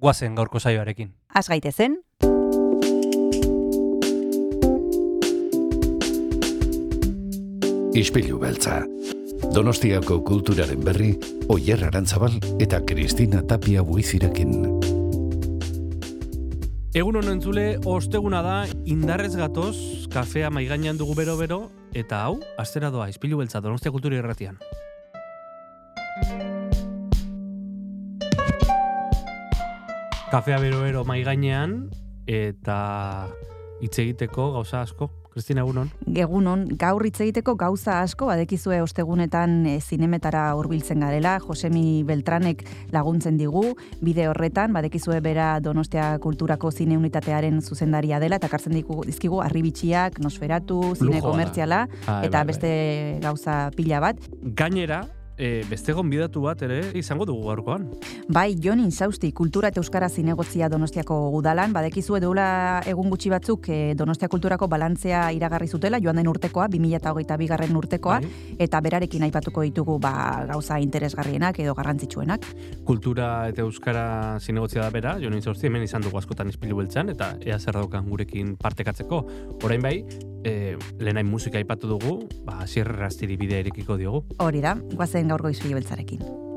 guazen gaurko saioarekin. Az gaitezen, Ispilu beltza. Donostiako kulturaren berri, Oyer Arantzabal eta Kristina Tapia buizirekin. Egun honen entzule, osteguna da, indarrez gatoz, kafea maigainan dugu bero-bero, eta hau, astera doa, izpilu beltza, donostia kultura irratian. Kafea bero-bero maigainean, eta hitz egiteko gauza asko. Kristina, egunon. Gegunon, gaur hitz egiteko gauza asko, badekizue ostegunetan e, zinemetara hurbiltzen garela, Josemi Beltranek laguntzen digu, bide horretan, badekizue bera Donostia Kulturako zine unitatearen zuzendaria dela, eta kartzen diku, dizkigu arribitxiak, nosferatu, zine komertziala, Bai, eta bai, bai. beste gauza pila bat. Gainera, e, beste gonbidatu bat ere izango dugu gaurkoan. Bai, Jon Insausti, kultura eta euskara zinegotzia Donostiako udalan, badekizu edula egun gutxi batzuk eh, Donostia kulturako balantzea iragarri zutela, joan den urtekoa, 2008 bigarren urtekoa, Bai. eta berarekin aipatuko ditugu ba, gauza interesgarrienak edo garrantzitsuenak. Kultura eta euskara zinegotzia da bera, Jon Inzausti hemen izan dugu askotan izpilu beltzan, eta ea zer daukan gurekin partekatzeko. Orain bai, e, lehenain musika aipatu dugu, ba, sierrastiri bidea irekiko diogu. Hori da, guazen gaurgo izpilo beltzarekin.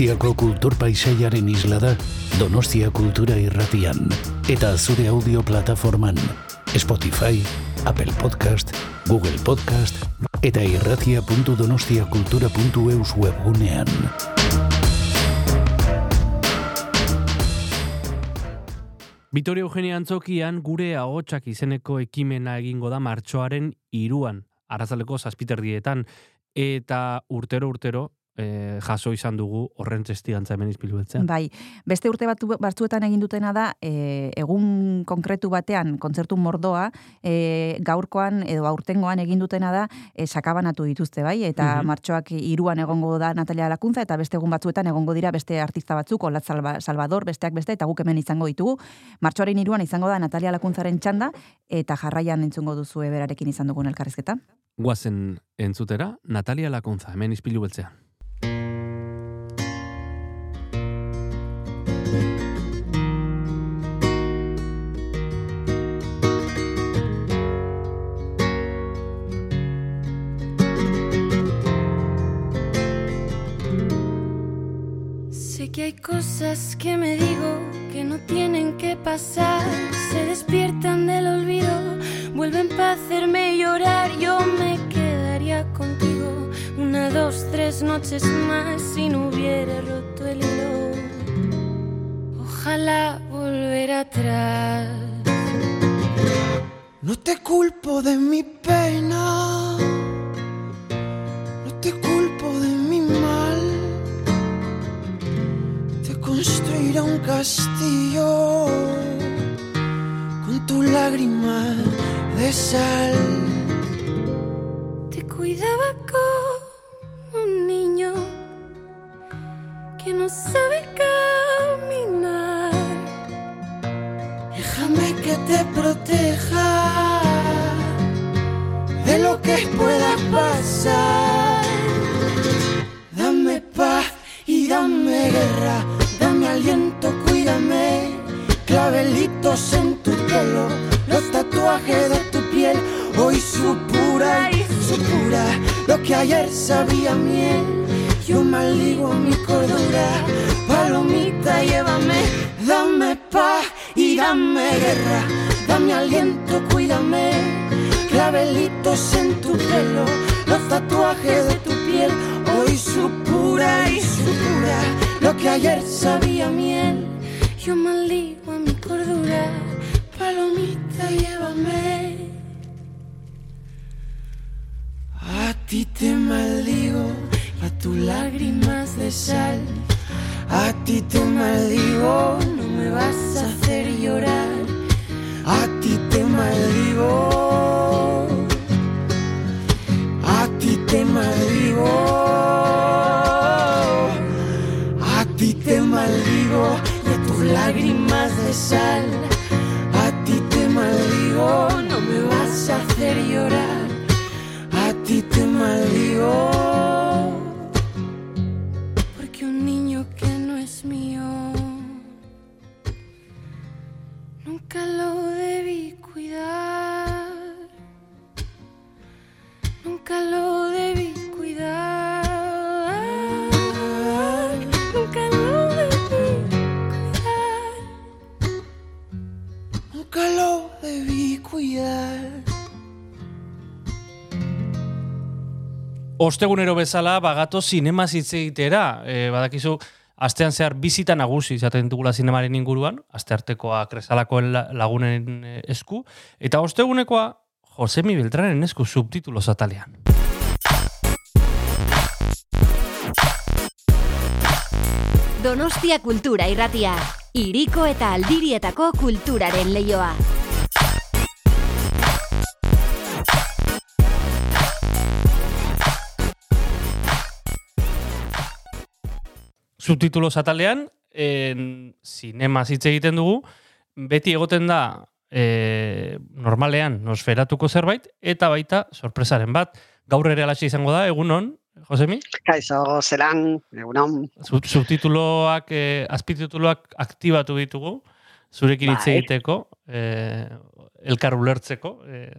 Donostiako kultur paisaiaren isla da Donostia Kultura Irratian eta zure audio plataforman Spotify, Apple Podcast, Google Podcast eta irratia.donostiakultura.eus webgunean. Vitoria Eugenia Antzokian gure ahotsak izeneko ekimena egingo da martxoaren iruan, arrazaleko zazpiterdietan, eta urtero urtero eh, jaso izan dugu horren testigantza hemen izpilu beltzean. Bai, beste urte batu, batzuetan egin dutena da, e, egun konkretu batean, kontzertu mordoa, e, gaurkoan edo aurtengoan egin dutena da, e, sakabanatu dituzte, bai? Eta Mhm. martxoak iruan egongo da Natalia Lakuntza, eta beste egun batzuetan egongo dira beste artista batzuk, Olat Salva, Salvador, besteak beste, eta guk hemen izango ditugu. Martxoaren iruan izango da Natalia Lakuntzaren txanda, eta jarraian entzungo duzu berarekin izan dugun elkarrizketa. Guazen entzutera, Natalia Lakuntza, hemen izpilu beltzean. Hay cosas que me digo que no tienen que pasar. Se despiertan del olvido, vuelven para hacerme llorar. Yo me quedaría contigo una, dos, tres noches más si no hubiera roto el hilo. Ojalá volver atrás. No te culpo de mi pena, un castillo con tu lágrima de sal. Te cuidaba como un niño que no sabe caminar. Déjame que te proteja de lo que pueda pasar. Clavelitos en tu pelo, los tatuajes de tu piel, hoy su pura y su pura, lo que ayer sabía miel. Yo maldigo mi cordura, palomita, llévame, dame paz y dame guerra, dame aliento, cuídame. Clavelitos en tu pelo, los tatuajes de tu piel, hoy su pura y su pura, lo que ayer sabía miel. Yo maldigo a mi cordura, palomita, llévame. A ti te maldigo, a tus lágrimas de sal. A ti te maldigo, no me vas a hacer llorar. A ti te maldigo. A ti te maldigo. lágrimas de sal. A ti te maldigo, no me vas a hacer llorar. A ti te maldigo. Porque un niño que no es mío, nunca lo debí cuidar. Nunca lo debí. yet. Ostegunero bezala bagato sinema hitz egitera, e, badakizu astean zehar bizita nagusi izaten dugula sinemaren inguruan, asteartekoa kresalakoen lagunen esku eta ostegunekoa Josemi Beltranen esku subtitulo atalean. Donostia Kultura Irratia, iriko eta aldirietako kulturaren leioa. Subtitulo atalean, en, zinema hitz egiten dugu, beti egoten da e, normalean nosferatuko zerbait, eta baita sorpresaren bat. Gaur ere alaxe izango da, egunon, Josemi? Kaixo, zelan, egunon. Sub- Subtituloak, eh, azpitituloak aktibatu ditugu, zurekin hitz Bai. egiteko, eh, elkar ulertzeko. Eh,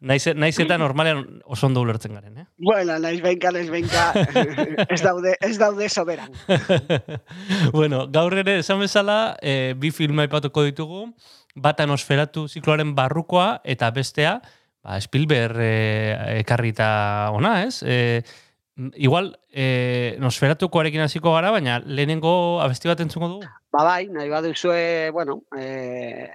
naiz, naiz eta normalean oso ondo ulertzen garen? Bueno, naiz benka, naiz benka, ez daude, ez daude soberan. bueno, gaur ere esan bezala, eh, bi filma aipatuko ditugu, bata nosferatu zikloaren barrukoa eta bestea, ba, Spielberg eh, ekarrita ona, ez? Eh, igual, eh, nosferatukoarekin hasiko gara, baina lehenengo abesti bat entzungo dugu. Ba bai, nahi baduzue, bueno, eh,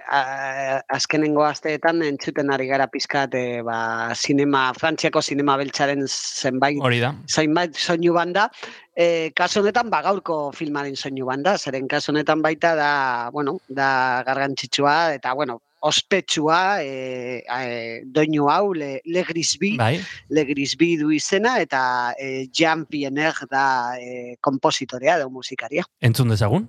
azkenengo asteetan entzuten ari gara pizkat, eh, ba, sinema, Frantziako sinema beltzaren zenbait Hori da. zainbait soinu banda, e, kasu honetan ba gaurko filmaren soinu banda, zeren kasu honetan baita da, bueno, da gargantzitsua eta bueno, ospetsua e, e, doinu hau Le, Le Grisby, Bai, Le Grisby du izena eta e, Jean Piener da e, kompositorea edo musikaria. entzun dezagun.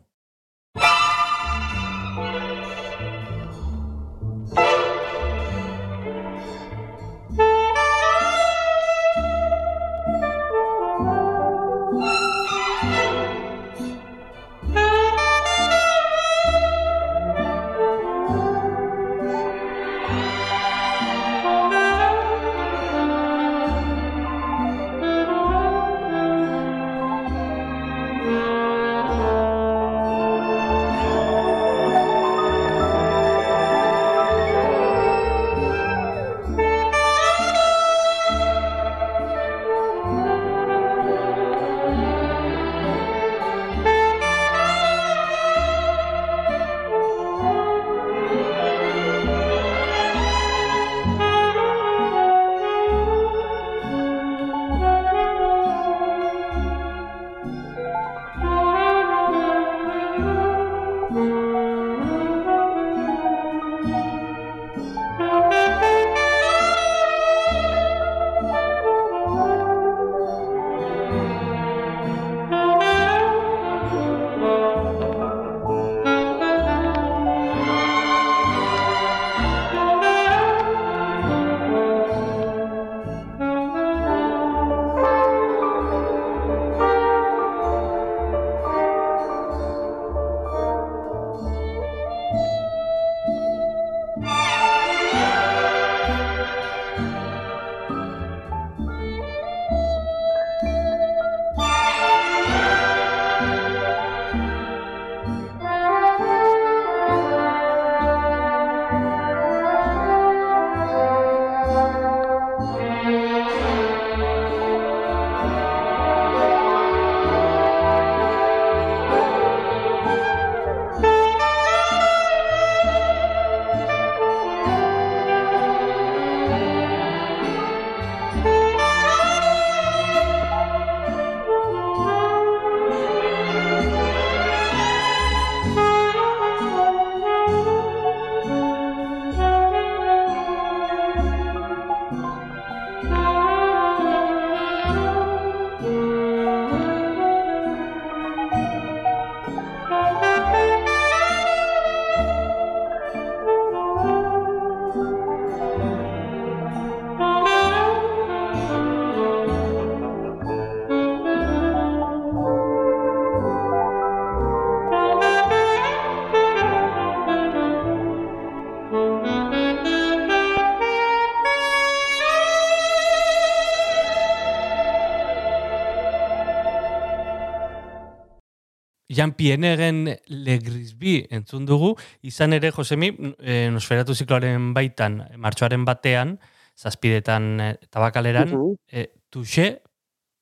Jan Pienegen Le Grisby entzun dugu, izan ere, Josemi, e, Nosferatu zikloaren baitan, martxoaren batean, zazpidetan e, tabakaleran, e, Touché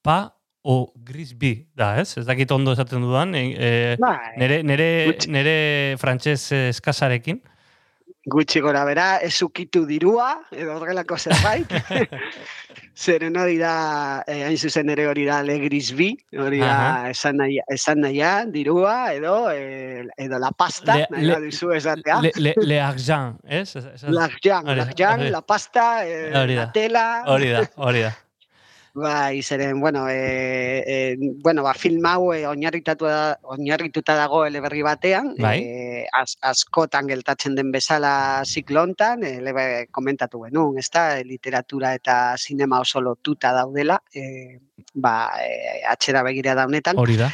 pa o gris bi da, ez? Ez dakit ondo esaten dudan, e, nere, nere, nere frantxez eh, eskasarekin. Gutxi gora bera, ez ukitu dirua, edo horrelako zerbait. Zeren hori da, eh, hain zuzen ere hori da le gris bi, hori da Aha. esan nahia, esan nahia, dirua, edo, eh, edo la pasta, Le- nahi le- baduzu esatea. Le, le, le argent, ez? Ez- L'argent, la pasta, eh, la tela. Hori da, hori da. Bai, zeren, bueno, e, e, bueno, ba, film hau e, da, oinarrituta dago eleberri batean, Bai. e, az, askotan geltatzen den bezala ziklo hontan, elebe komentatu genuen, ezta, e, literatura eta sinema oso lotuta daudela, e, ba, e, atxera begira da honetan. Hori da.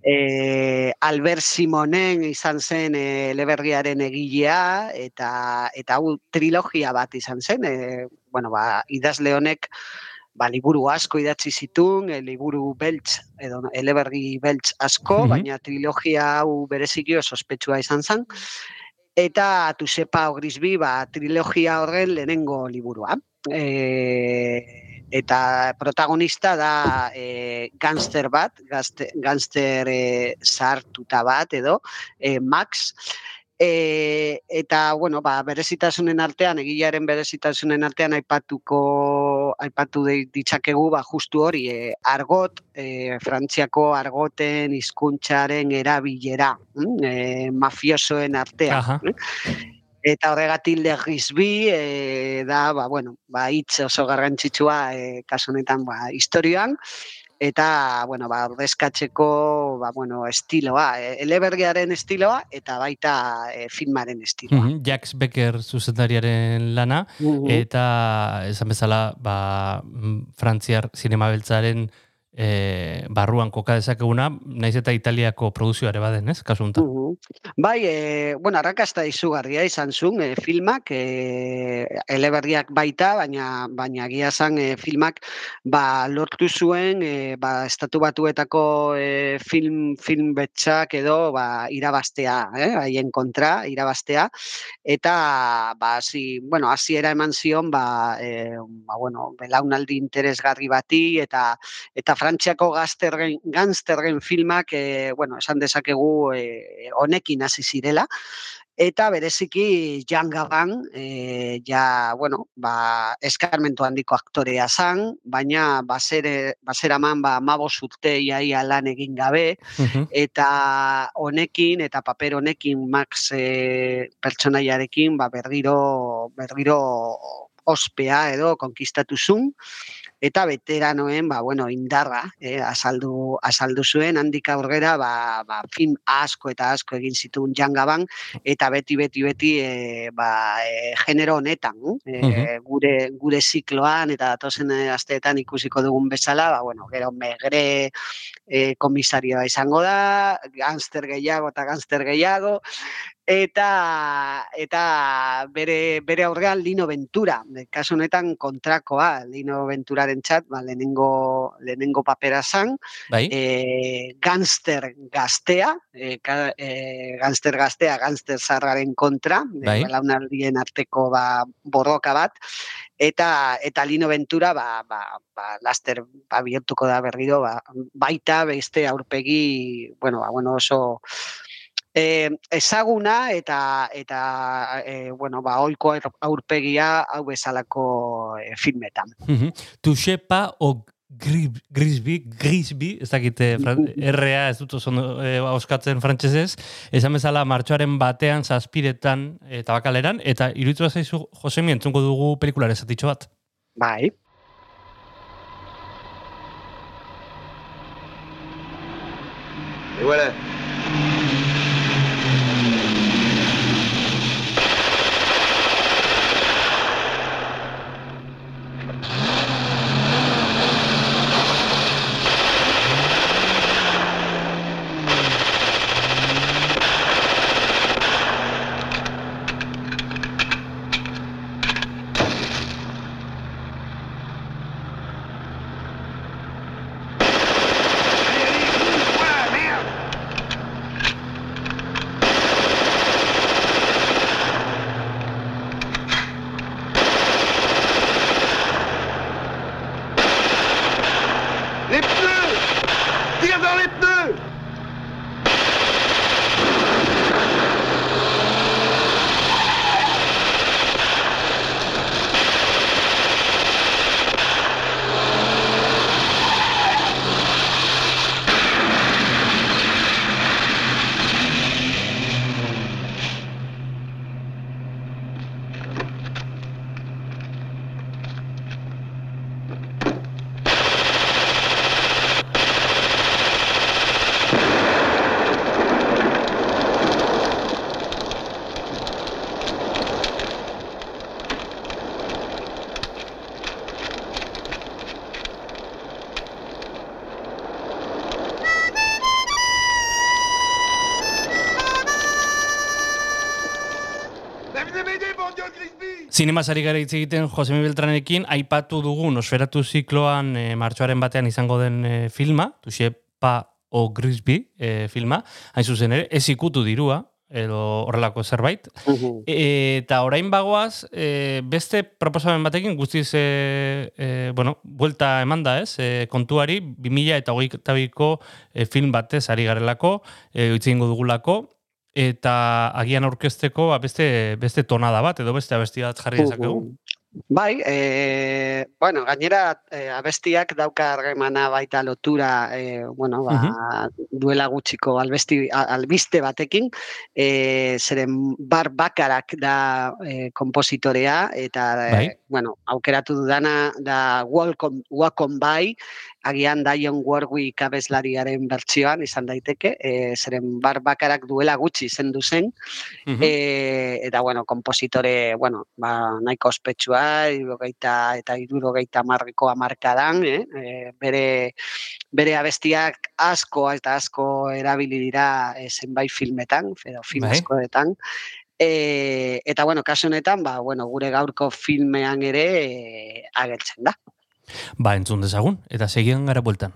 E, Albert Simonen izan zen e, eleberriaren egilea eta eta hau trilogia bat izan zen. E, bueno, ba, idazle honek ba, liburu asko idatzi zituen, e, liburu beltz edo eleberri beltz asko, Mhm. baina trilogia hau bereziki oso ospetsua izan zen. Eta Tusepa Ogrisbi, ba, trilogia horren lehenengo liburua. E, eta protagonista da e, gangster bat, gazte, gangster e, sartuta bat edo, e, Max, E, eta, bueno, ba, berezitasunen artean, egilearen berezitasunen artean aipatuko, aipatu de- ditzakegu, ba, justu hori, e, argot, e, frantziako argoten hizkuntzaren erabilera, mm, e, mafiosoen artean. Aha. Eta horregatik legizbi, e, da, ba, bueno, ba, hitz oso garrantzitsua, e, kasu honetan, ba, historioan, eta, bueno, ba, ordezkatzeko, ba, bueno, estiloa, e, elebergiaren estiloa, eta baita e, filmaren estiloa. Mhm, Jax Becker zuzendariaren lana, Mhm. eta esan bezala, ba, mm, frantziar zinema beltzaren e, barruan koka dezakeguna, naiz eta Italiako produzioare baden, ez? Kasu honetan. Bai, e, bueno, arrakasta izugarria izan zuen e, filmak, e, eleberriak baita, baina baina egia zan e, filmak ba, lortu zuen e, ba, estatu batuetako e, film, film betxak edo ba, irabaztea, eh, haien kontra, irabaztea, eta ba, hasi, bueno, hasiera eman zion ba, e, ba, bueno, belaunaldi interesgarri bati eta eta Frantziako gaztergen, gangstergen filmak, e, bueno, esan dezakegu e, honekin hasi zirela, eta bereziki Jan Gabon, e, ja, bueno, ba, eskarmentu handiko aktorea zan, baina basere, baseraman ba, mabos urte iaia lan egin gabe, Mhm. eta honekin eta paper honekin Max e, pertsonaiarekin ba berriro berriro ospea edo konkistatu zuen eta veteranoen ba bueno indarra eh, azaldu azaldu zuen handik aurrera ba, ba, film asko eta asko egin zituen jangaban eta beti beti beti e, ba, e, genero honetan eh, gure gure zikloan eta datozen eh, asteetan ikusiko dugun bezala ba bueno gero megre e, komisarioa izango da, gangster gehiago eta gangster gehiago, eta eta bere bere aurrean Lino Ventura, e, kasu honetan kontrakoa, Lino Venturaren txat, ba, lehenengo, lehenengo papera zan, Bai? e, gangster gaztea, e, ka, e, gangster gaztea, gangster zarraren kontra, Bai. e, arteko ba, borroka bat, eta eta Lino Ventura ba, ba, ba, laster ba, bihurtuko da berriro, ba, baita beste aurpegi, bueno, ba, bueno oso eh, ezaguna eta eta eh, bueno, ba, oiko aurpegia hau bezalako eh, filmetan. Mhm. Touché pas o Gri- Grisby, Grisby, ez dakite RA ez dut oso ondo, eh, auskatzen frantsesez, esan bezala martxoaren batean, zazpiretan eta bakaleran, eta iruditu zaizu Josemi entzungo dugu pelikularen zatitxo bat. Bai. Et Zinema ari gara hitz egiten Josemi Beltranekin, aipatu dugu Nosferatu zikloan e, martxoaren batean izango den e, filma, Tuxe Pa o Grisby e, filma, hain zuzen ere, ez ikutu dirua, edo horrelako zerbait. Mhm. Eta orain bagoaz, e, beste proposamen batekin guztiz, e, e, bueno, buelta eman da ez, e, kontuari, 2000 eta hogeita biko e, film batez ari garelako, e, hitz egingo dugulako, eta agian aurkezteko ba, beste, beste tonada bat, edo beste abesti bat jarri dezakegu. Bai, e, bueno, gainera e, abestiak dauka harremana baita lotura, e, bueno, ba, duela gutxiko albesti, albiste batekin, e, zeren bar bakarak da e, kompositorea, eta, e, Bai. bueno, aukeratu dudana da Walk on By, agian Dion Warwick abeslariaren bertsioan izan daiteke, e, zeren bar bakarak duela gutxi zendu zen, Mhm. E, eta, bueno, kompositore, bueno, ba, nahiko ospetsua, irurogeita eta irurogeita marriko amarkadan, eh? E, bere, bere abestiak asko eta asko erabili dira e, zenbait filmetan, edo film Bai. askoetan. E, eta, bueno, kasu honetan, ba, bueno, gure gaurko filmean ere e, agertzen da. Ba, entzun dezagun, eta segian gara bueltan.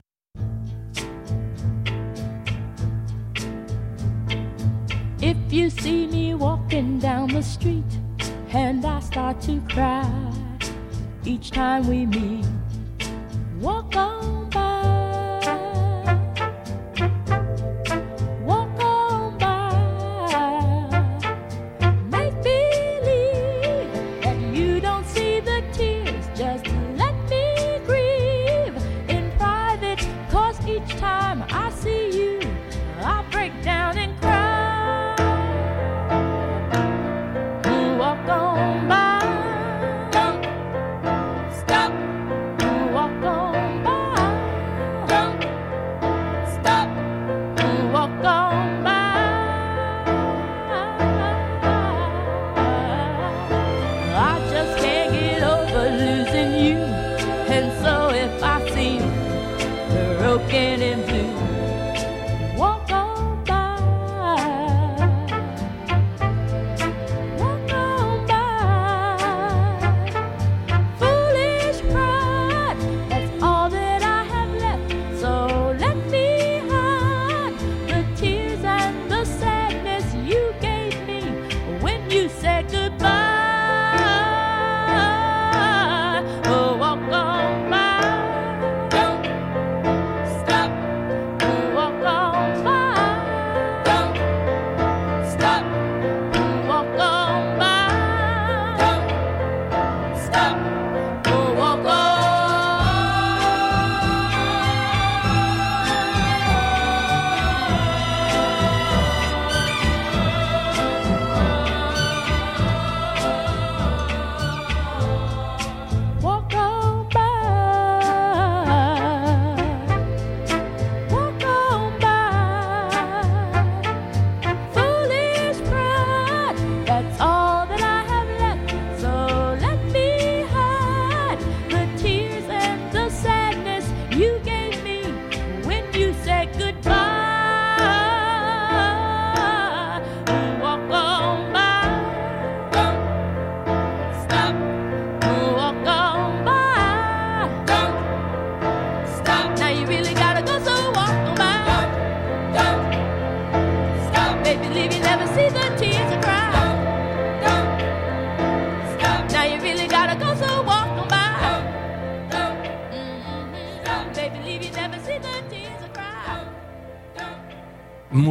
If you see me walking down the street and I start to cry each time we meet, walk on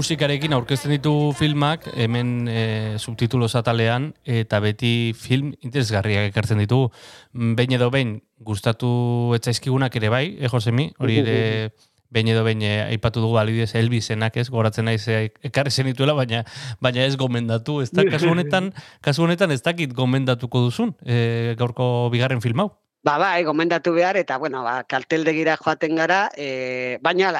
musikarekin aurkezten ditu filmak hemen e, subtitulo atalean eta beti film interesgarriak ekartzen ditu behin edo behin gustatu etzaizkigunak ere bai, eh, Josemi? Hori ere behin edo behin eh, aipatu dugu alidez Elvisenak ez, goratzen naiz eh, ekarri zenituela, baina baina ez gomendatu, ez da, kasu honetan, kasu honetan ez dakit gomendatuko duzun, e, gaurko bigarren film hau. Ba, bai, gomendatu behar, eta, bueno, ba, karteldegira joaten gara, e, baina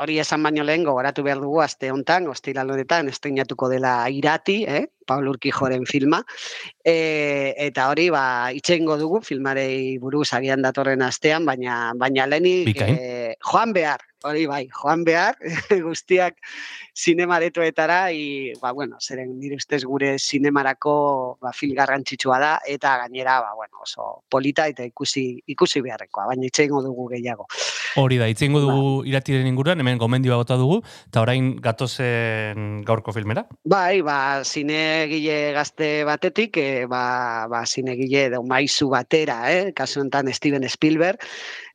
hori esan baino lehen gogoratu behar dugu aste hontan, ostiral honetan, estrenatuko dela irati, eh? Paul Urquijoren filma. E, eta hori, ba, itxengo dugu filmarei buruz agian datorren astean, baina baina lehenik Bikain. eh, joan behar, hori bai, joan behar, guztiak zinemaretoetara, i, ba, bueno, zeren nire ustez gure zinemarako ba, film garrantzitsua da, eta gainera, ba, bueno, oso polita eta ikusi, ikusi beharrekoa, baina itxengo dugu gehiago. Hori da, itzengo dugu iratiren inguruan, hemen gomendioa bota dugu, eta orain gatozen gaurko filmera. Bai, ba, zinegile gazte batetik, e, ba, ba, zinegile edo maizu batera, eh? kasu honetan Steven Spielberg,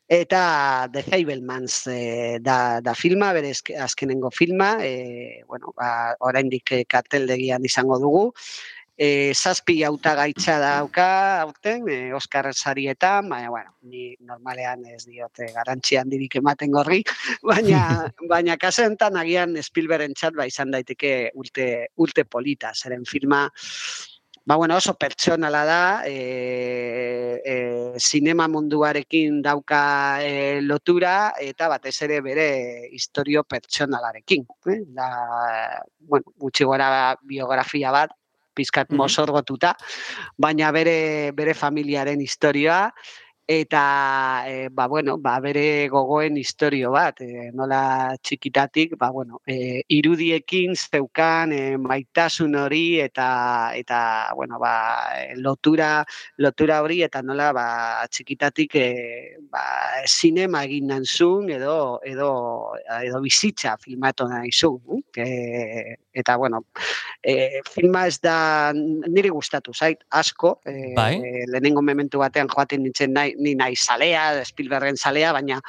eta The Fablemans e, da, da filma, bere azkenengo filma, e, bueno, ba, oraindik eh, karteldegian izango dugu, e, zazpi hautagaitza dauka aurten, e, Oscar sarietan, baina, bueno, ni normalean ez diote garrantzi handirik ematen gorri, baina, baina kasu honetan agian Spielbergen txat ba, izan daiteke ulte, ulte polita, zeren filma, Ba, bueno, oso pertsonala da, e, e, sinema munduarekin dauka e, lotura eta batez ere bere historio pertsonalarekin. Eh? Da, bueno, gutxi gora biografia bat, pizkat mozorgotuta, baina bere, bere familiaren historia, eta e, ba, bueno, ba, bere gogoen historio bat, e, nola txikitatik, ba, bueno, e, irudiekin zeukan e, maitasun hori eta eta bueno, ba, lotura lotura hori eta nola ba, txikitatik e, ba, sinema egin nanzun edo edo edo bizitza filmatu nahi zuen. E, eta bueno, e, filma ez da niri gustatu zait asko, e, Bai. lehenengo momentu batean joaten nintzen nahi, ni nahi salea, Spielbergen salea, baina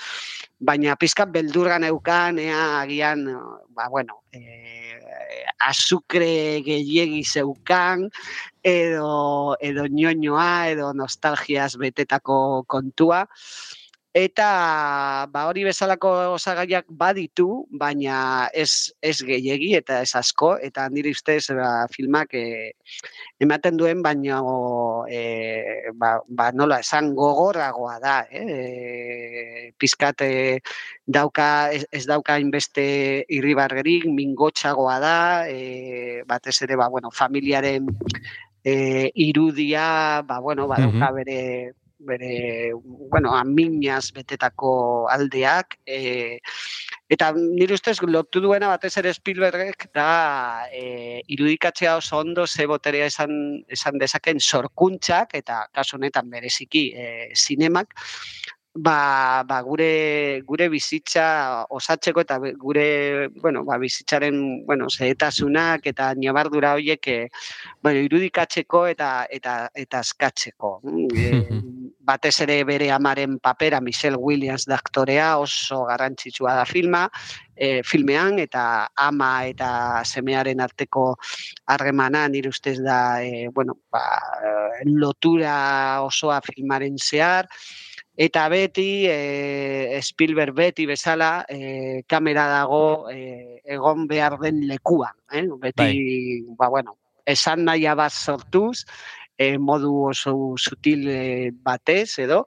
baina pizkat beldurga neukan, ea agian, ba, bueno, e, azukre gehiegi zeukan, edo, edo ñoñoa, edo nostalgiaz betetako kontua, eta ba hori bezalako osagaiak baditu, baina ez ez gehiegi eta ez asko eta nire ustez ba, filmak e, ematen duen baino e, ba, ba nola esan gogorragoa da, eh? E, pizkat dauka ez, ez dauka inbeste irribargerik, mingotxagoa da, e, batez ere ba bueno, familiaren e, irudia, ba bueno, badauka bere bere, bueno, aminaz betetako aldeak, e, eta nire ustez lotu duena batez ere Spielbergek da e, irudikatzea oso ondo ze boterea esan, esan dezaken sorkuntzak, eta kasu honetan bereziki e, zinemak, ba, ba gure gure bizitza osatzeko eta gure bueno, ba, bizitzaren bueno, zehetasunak eta ñabardura horiek bueno, irudikatzeko eta eta eta askatzeko. Mm, E, batez ere bere amaren papera Michelle Williams da aktorea oso garrantzitsua da filma, e, filmean eta ama eta semearen arteko harremana nire ustez da e, bueno, ba, lotura osoa filmaren zehar eta beti e, Spielberg beti bezala e, kamera dago e, egon behar den lekuan, eh? beti ba bueno, esan nahia bat sortuz e, modu oso sutil e, batez edo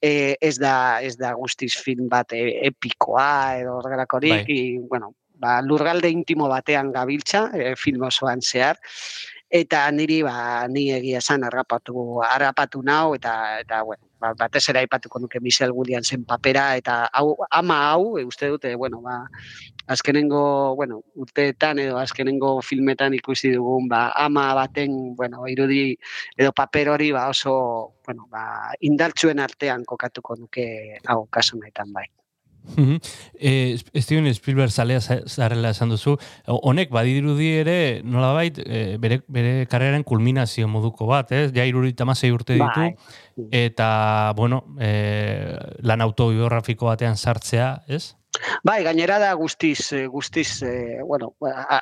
e, ez da ez da guztiz film bat e, epikoa edo horrelakorik, Bai. i, bueno, ba, lurgalde intimo batean gabiltza e, film osoan zehar eta niri ba ni egia esan harrapatu harrapatu nau eta eta bueno ba, batez ere aipatuko nuke Michelle Williamsen papera eta hau ama hau e, uste dute bueno ba azkenengo bueno urteetan edo azkenengo filmetan ikusi dugun ba ama baten bueno irudi edo paper hori ba oso bueno ba indartsuen artean kokatuko nuke hau kasu honetan bai Mhm. Eh, Steven Spielberg zalea za- zarela esan duzu, honek badirudi ere nolabait eh, bere, bere karreren kulminazio moduko bat, ez? Ja irurita urte ditu, Bai. eta, bueno, eh, lan autobiografiko batean sartzea, ez? Bai, gainera da guztiz, eh, guztiz, eh, bueno,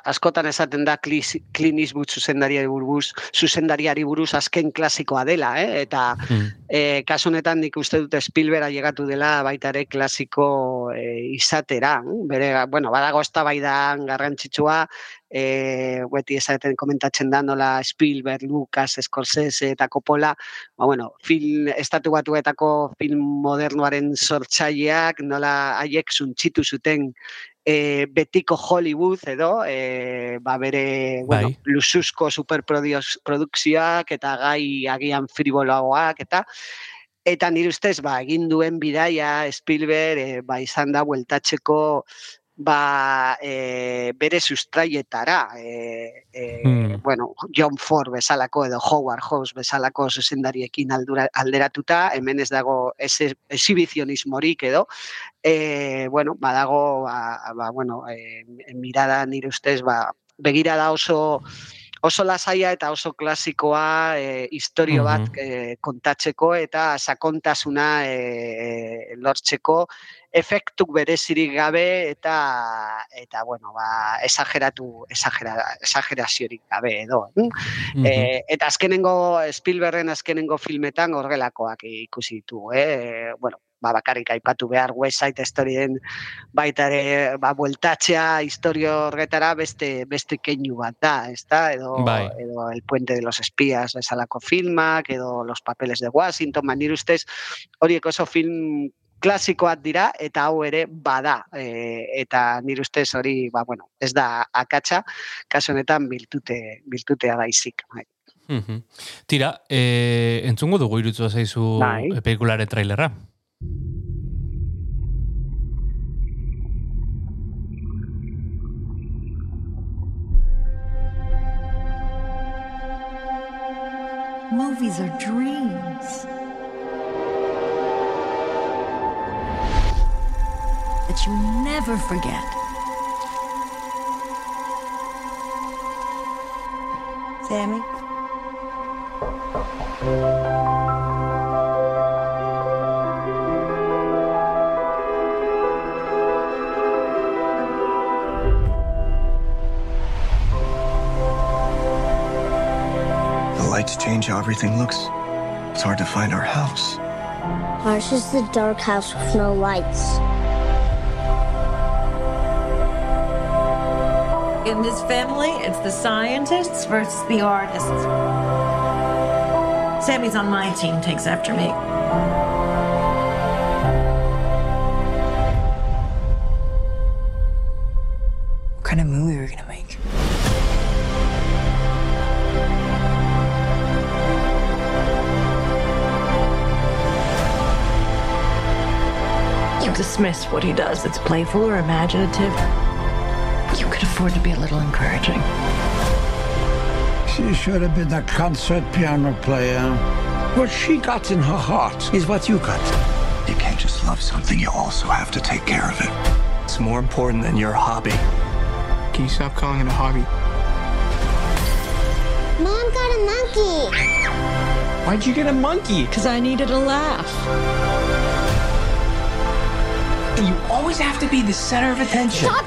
askotan esaten da Clint Eastwood zuzendariari buruz, zuzendariari buruz azken klasikoa dela, eh? eta e, kasu honetan nik uste dut Spielberg ailegatu dela baita ere klasiko e, izatera. mm, Bere, bueno, badago eztabaidan garrantzitsua, e, beti esaten komentatzen da nola Spielberg, Lucas, Scorsese eta Coppola, ba, bueno, film, estatu batuetako film modernoaren sortzaileak, nola haiek suntxitu zuten e, betiko Hollywood edo, e, ba bere, bueno, Bai. luxuzko superprodukzioak eta gai agian friboloagoak eta eta nire ustez ba egin duen bidaia Spielberg e, ba izan da bueltatzeko ba e, bere sustraietara e, e, Hmm. bueno, John Ford bezalako edo Howard Hawks bezalako zuzendariekin aldura, alderatuta, hemen ez dago ese exhibizionismorik edo, e, bueno, badago, ba, ba, bueno, e, mirada nire ustez, ba, begirada oso oso lasaia eta oso klasikoa e, historio bat Mhm. e, kontatzeko eta sakontasuna e, lortzeko efektuk berezirik gabe eta eta bueno, ba esageratu esagera, esageraziorik gabe edo. hm? Mhm. E, eta azkenengo Spielbergen azkenengo filmetan horrelakoak ikusi ditugu, eh? Bueno, ba, bakarrik aipatu behar West Side Storyen baita ere ba, bueltatzea historio horretara beste beste keinu bat da, ezta? Edo, Bai. edo El puente de los espías bezalako filmak, edo Los papeles de Washington, ba, nire ustez horiek oso film klasikoak dira eta hau ere bada e, eta nire ustez hori ba, bueno, ez da akatsa kasu honetan biltute biltutea baizik bai. Tira, e, entzungo dugu irutzu zaizu Bai. e, pelikularen trailerra. Movies are dreams. That you never forget. Sammy? The lights change how everything looks. It's hard to find our house. Ours is the dark house with no lights. In this family, it's the scientists versus the artists. Sammy's on my team, takes after me. What kind of movie are we gonna make? You dismiss what he does. It's playful or imaginative. You could afford to be a little encouraging. She should have been a concert piano player. What she got in her heart is what you got. You can't just love something, you also have to take care of it. It's more important than your hobby. Can you stop calling it a hobby? Mom got a monkey. Why'd you get a monkey? Because I needed a laugh. You always have to be the center of attention. Stop shouting at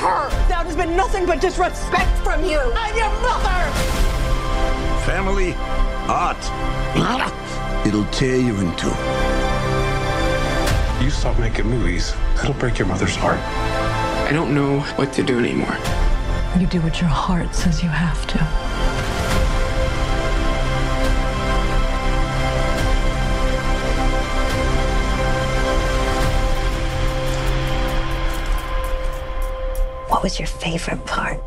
her. That has been nothing but disrespect from you. I'm your mother. Family, art. It'll tear you in two. You stop making movies, it'll break your mother's heart. I don't know what to do anymore. You do what your heart says you have to. What was your favorite part?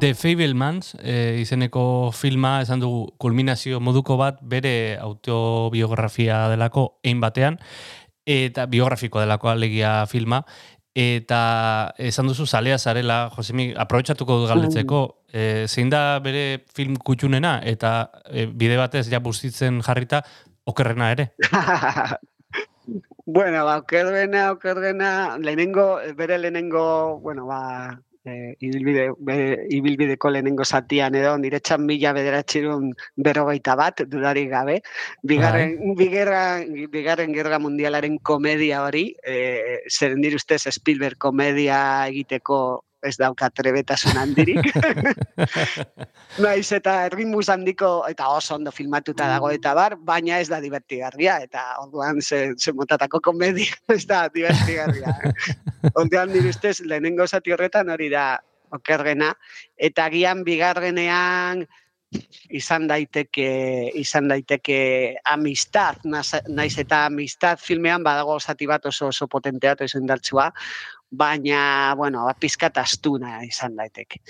The Fablemans e, izeneko filma esan dugu kulminazio moduko bat bere autobiografia delako ein batean eta biografiko delako alegia filma eta esan duzu zalea zarela Josemi aprobetxatuko dut galdetzeko e, zein da bere film kutxunena eta e, bide batez ja bustitzen jarrita okerrena ere. Bueno, ba, okerrena, okerrena, lehenengo, bere lehenengo, bueno, ba, e, ibilbide, bere, ibilbideko lehenengo zatian edo, niretzan mila bederatxirun berrogeita bat, dudarik gabe, bigarren, bigarren, bigarren gerra mundialaren komedia hori, e, zer nire ustez Spielberg komedia egiteko ez dauka trebetasun handirik. Naiz eta erritmus handiko eta oso ondo filmatuta dago eta bar, baina ez da divertigarria eta orduan ze, ze motatako komedia ez da divertigarria. orduan nire ustez lehenengo zati horretan hori da okerrena eta gian bigarrenean izan daiteke izan daiteke amistad, naiz eta amistad filmean badago zati bat oso oso potentea eta oso indartsua, baina, bueno, ba, pizkat astuna izan daiteke.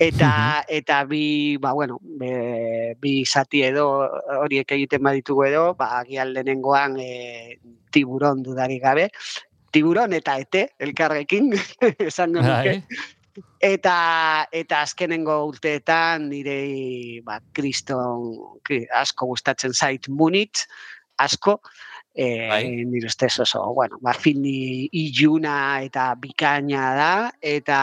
Eta, eta bi, ba, bueno, be, bi zati edo horiek egiten baditugu edo, ba, agian lehenengoan e, tiburon dudari gabe, tiburon eta ete, elkarrekin, esango nuke. Bai. Eta eta azkenengo urteetan nire ba kriston kri- asko gustatzen zait Munich asko Bai. nire ustez oso bueno, ba film iluna eta bikaina da eta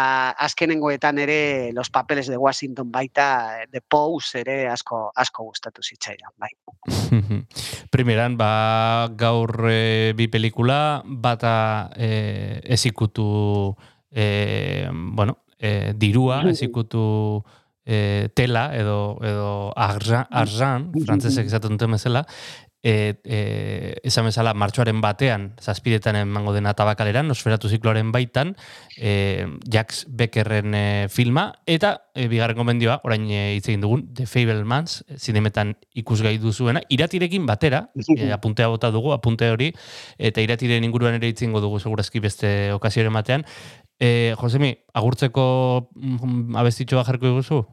azkenengoetan ere Los Papeles de Washington baita The Pose ere asko asko gustatu zitzaidan bai. Primeran, ba, gaur e, bi pelikula, bata e, ezikutu, e, bueno, e, dirua, ezikutu e, tela edo, edo argent, argent frantzesek esaten duten bezala, e, e, esan bezala martxoaren batean, zazpidetan emango dena tabakaleran, nosferatu zikloaren baitan, e, Jax Beckerren e, filma, eta e, bigarren gomendioa, orain e, hitz egin dugun, The Fablemans, zinemetan ikusgai duzuena, iratirekin batera, e, apuntea bota dugu, apunte hori, eta iratiren inguruan ere hitz dugu segurazki beste okazioaren batean. E, Josemi, agurtzeko mm, abestitxoa jarriko diguzu?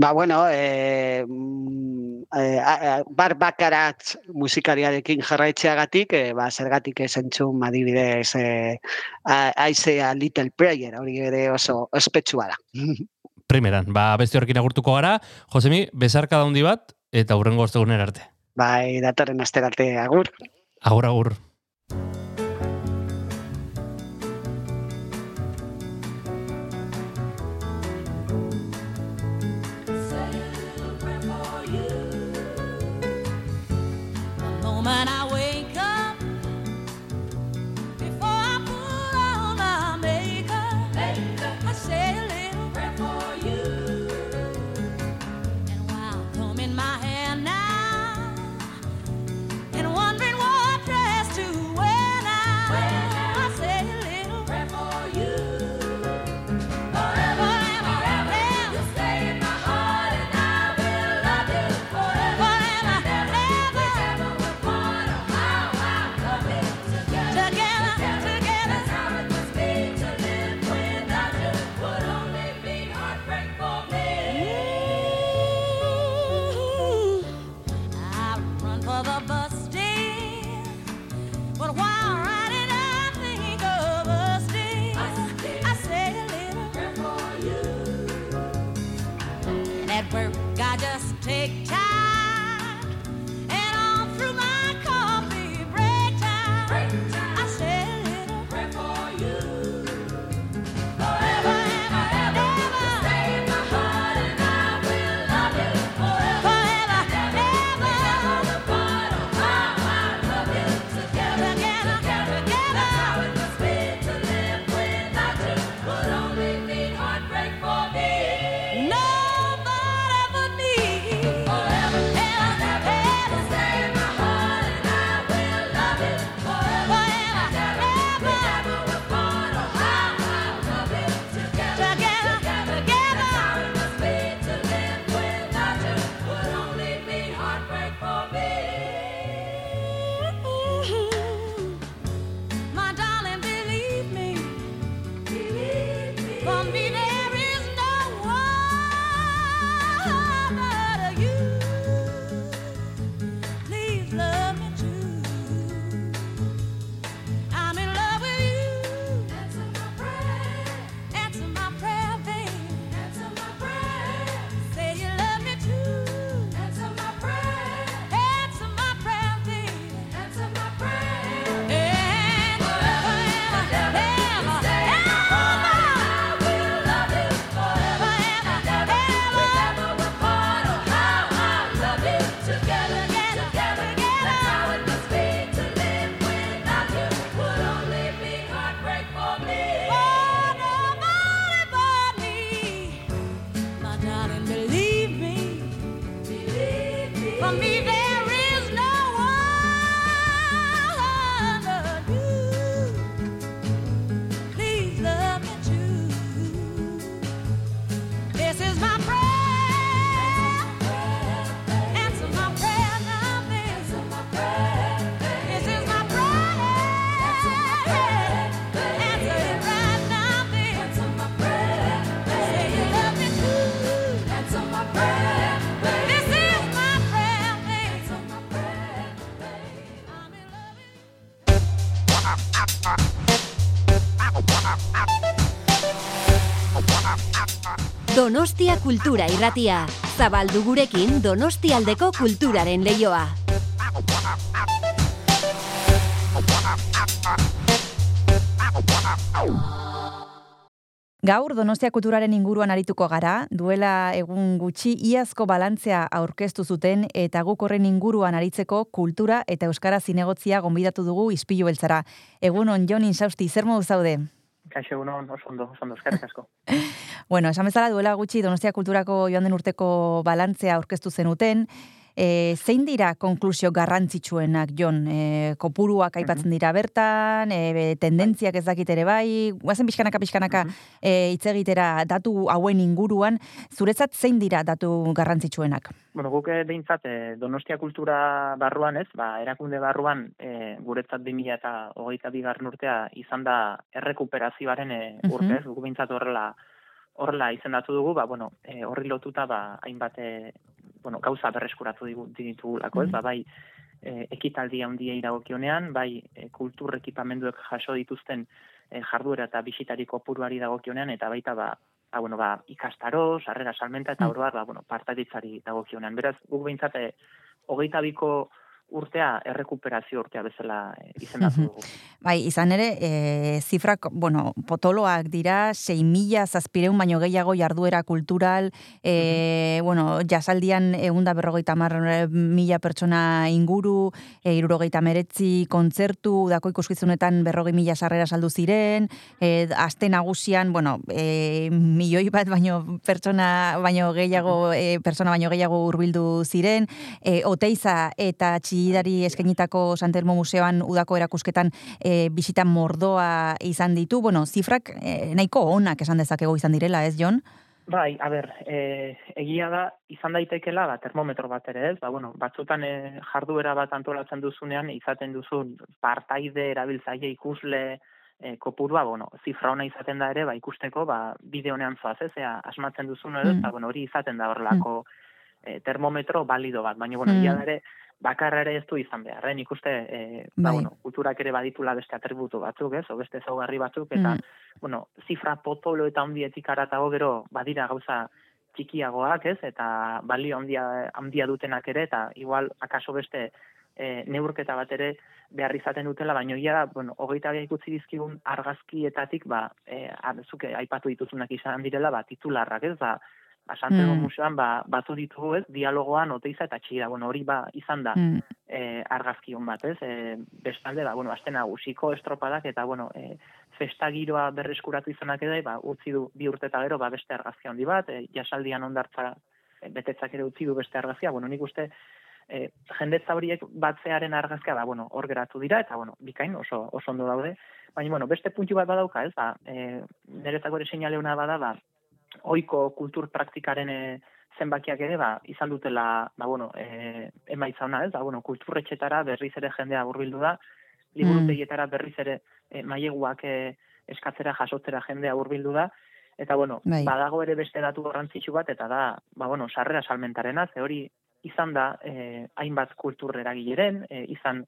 Ba, bueno, e, e, a- bar bakarat musikariarekin jarraitzeagatik, e, ba, zergatik ez entzun adibidez e, a- I say a little prayer, hori ere oso ospetsua da. Primeran, ba, beste horrekin agurtuko gara. Josemi, bezarka handi bat, eta hurrengo ostegunera arte. Bai, datorren asterarte agur. Agur, agur. Little Donostia Kultura Irratia. Zabaldu gurekin Donostialdeko kulturaren leioa. Gaur Donostia Kulturaren inguruan arituko gara, duela egun gutxi iazko balantzea aurkeztu zuten eta guk horren inguruan aritzeko kultura eta euskara zinegotzia gonbidatu dugu ispilu beltzara. Egun on, Jon Insausti, zer modu zaude? Kaixo egunon, oso ondo, oso ondo, eskerrik asko. Bueno, esan bezala duela gutxi Donostia Kulturako joan den urteko balantzea aurkeztu zenuten, E, zein dira konklusio garrantzitsuenak, Jon? E, kopuruak aipatzen dira bertan, e, tendentziak ez dakit ere bai, guazen pixkanaka pixkanaka e, hitz egitera datu hauen inguruan, zuretzat zein dira datu garrantzitsuenak? Bueno, guk eh, behintzat eh, Donostia kultura barruan ez, ba, erakunde barruan eh, guretzat 2000 eta hogeita bigarren urtea izan da errekuperazioaren eh, urte, ez, guk behintzat horrela horrela izendatu dugu, ba, bueno, eh, horri lotuta ba, hainbat eh, bueno, gauza berreskuratu ditugulako, ez, ba, bai eh, ekitaldi handiei dagokionean, bai eh, kultur ekipamenduek jaso dituzten eh, jarduera eta bisitari kopuruari dagokionean, eta baita ba, ba, bueno, ba, ikastaro, sarrera salmenta, eta oroar, ba, bueno, partaditzari dagokionean. Beraz, guk behintzat, eh, hogeita biko urtea errekuperazio urtea bezala eh, izendatu dugu. Bai, izan ere, e, zifrak, bueno, potoloak dira, 6.000 zazpireun baino gehiago jarduera kultural, e, bueno, jasaldian eunda berrogeita mar mila pertsona inguru, e, irurogeita meretzi kontzertu, dako ikuskizunetan berrogei mila sarrera saldu ziren, e, aste nagusian, bueno, e, milioi bat baino pertsona baino gehiago, e, pertsona baino gehiago hurbildu ziren, e, Oteiza eta Txillidari eskainitako Santelmo Museoan udako erakusketan e, bisita mordoa izan ditu. Bueno, zifrak e, nahiko onak esan dezakego izan direla, ez, Jon? Bai, a ber, e, egia da, izan daitekela, ba, termometro bat ere ez, ba, bueno, batzutan e, jarduera bat antolatzen duzunean, izaten duzun partaide erabiltzaile ikusle e, kopurua, bueno, zifra ona izaten da ere, ba, ikusteko, ba, bideonean zoaz, ez, ea, asmatzen duzun ere, Mm. eta, bueno, hori izaten da horrelako e, termometro balido bat, baina, bueno, Mm. da ere, bakarra ere ez du izan behar, eh? nik uste, e, ba, Bai. bueno, kulturak ere baditula beste atributu batzuk, ez, o beste zaugarri batzuk, eta, Mm. bueno, zifra potolo eta handietik aratago gero badira gauza txikiagoak, ez? Eta balio handia handia dutenak ere eta igual akaso beste e, neurketa bat ere behar izaten dutela, baina egia da, bueno, hogeita ikutzi dizkigun argazkietatik, ba, e, zuke aipatu dituzunak izan direla, ba, titularrak, ez? Ba, ba Santiago Mm. Museoan, ba, batu ditugu, ez? Dialogoan, oteiza eta txira, bueno, hori ba, izan da Mm. e, argazki on bat, ez? E, bestalde, ba, bueno, aste nagusiko estropadak eta, bueno, e, festa giroa berreskuratu izanak ere, ba, utzi du bi urte eta gero, ba, beste argazki handi bat, e, jasaldian ondartza e, betetzak ere utzi du beste argazkia, bueno, nik uste, e, jendetza horiek batzearen argazkia, ba, bueno, hor geratu dira, eta, bueno, bikain oso, oso ondo daude, baina, bueno, beste puntu bat badauka, ez, ba, e, niretzako ere seinaleuna bada, ba, oiko kultur praktikaren e, zenbakiak ere, ba, izan dutela, ba, bueno, e, emaitza ona, ez, ba, bueno, kulturretxetara berriz ere jendea hurbildu da, liburutegietara berriz ere e, maileguak e, eskatzera jasotzera jendea hurbildu da, eta bueno, Bai. badago ere beste datu garrantzitsu bat, eta da, ba, bueno, sarrera salmentarena, ze hori izan da e, hainbat kultur eragileren, e, izan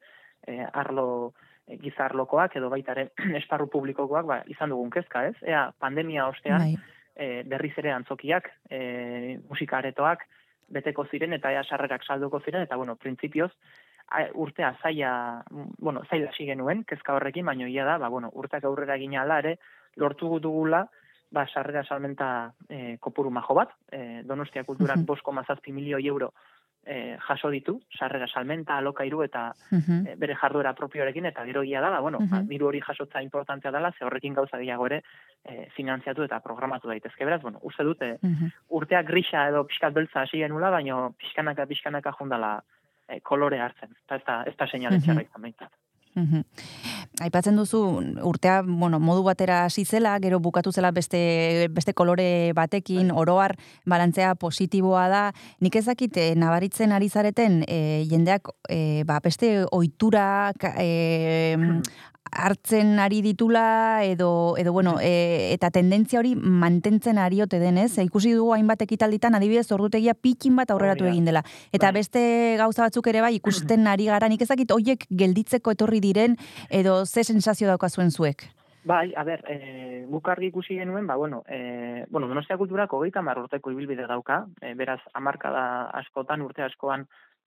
e, arlo e, gizarlokoak edo baita ere esparru publikokoak ba, izan dugun kezka, ez? Ea, pandemia ostean, Bai. E, berriz ere antzokiak, e, musikaretoak, beteko ziren eta ea sarrerak salduko ziren, eta bueno, printzipioz, urtea zaila, bueno, zaila hasi genuen, kezka horrekin, baino ia da, ba, bueno, urteak aurrera gina ala ere, lortu dugula, ba, sarrera salmenta e, kopuru majo bat, e, Donostia Kulturak 5,7 milioi euro e, jaso ditu, sarrera salmenta, alokairu eta e, bere jarduera propioarekin, eta gero ia da, ba, bueno, ba, diru hori jasotza importantea dela, ze horrekin gauza gehiago ere e, finanziatu eta programatu daitezke. Beraz, bueno, uste dute, urteak grisa edo pixkat beltza hasi genula, baino pixkanaka pixkanaka jundala e, kolore hartzen. Eta ez da, ez da seinale txarra izan behintzat. Mhm. Aipatzen duzu urtea, bueno, modu batera hasi zela, gero bukatu zela beste beste kolore batekin, oroar balantzea positiboa da. Nik ezakit eh, nabaritzen ari zareten eh, jendeak eh, ba, beste ohitura eh, hartzen ari ditula edo edo bueno, e, eta tendentzia hori mantentzen ari ote denez, e, ikusi dugu hainbat ekitalditan adibidez ordutegia pikin bat aurreratu da. egin dela. Eta beste gauza batzuk ere bai ikusten ari gara, nik ezakit hoiek gelditzeko etorri diren edo ze sensazio daukazuen zuek. Bai, a ber, e, guk argi ikusi genuen, ba, bueno, e, bueno, Donostia kulturak hogeita hamar urteko ibilbide dauka, e, beraz, hamarkada askotan, urte askoan,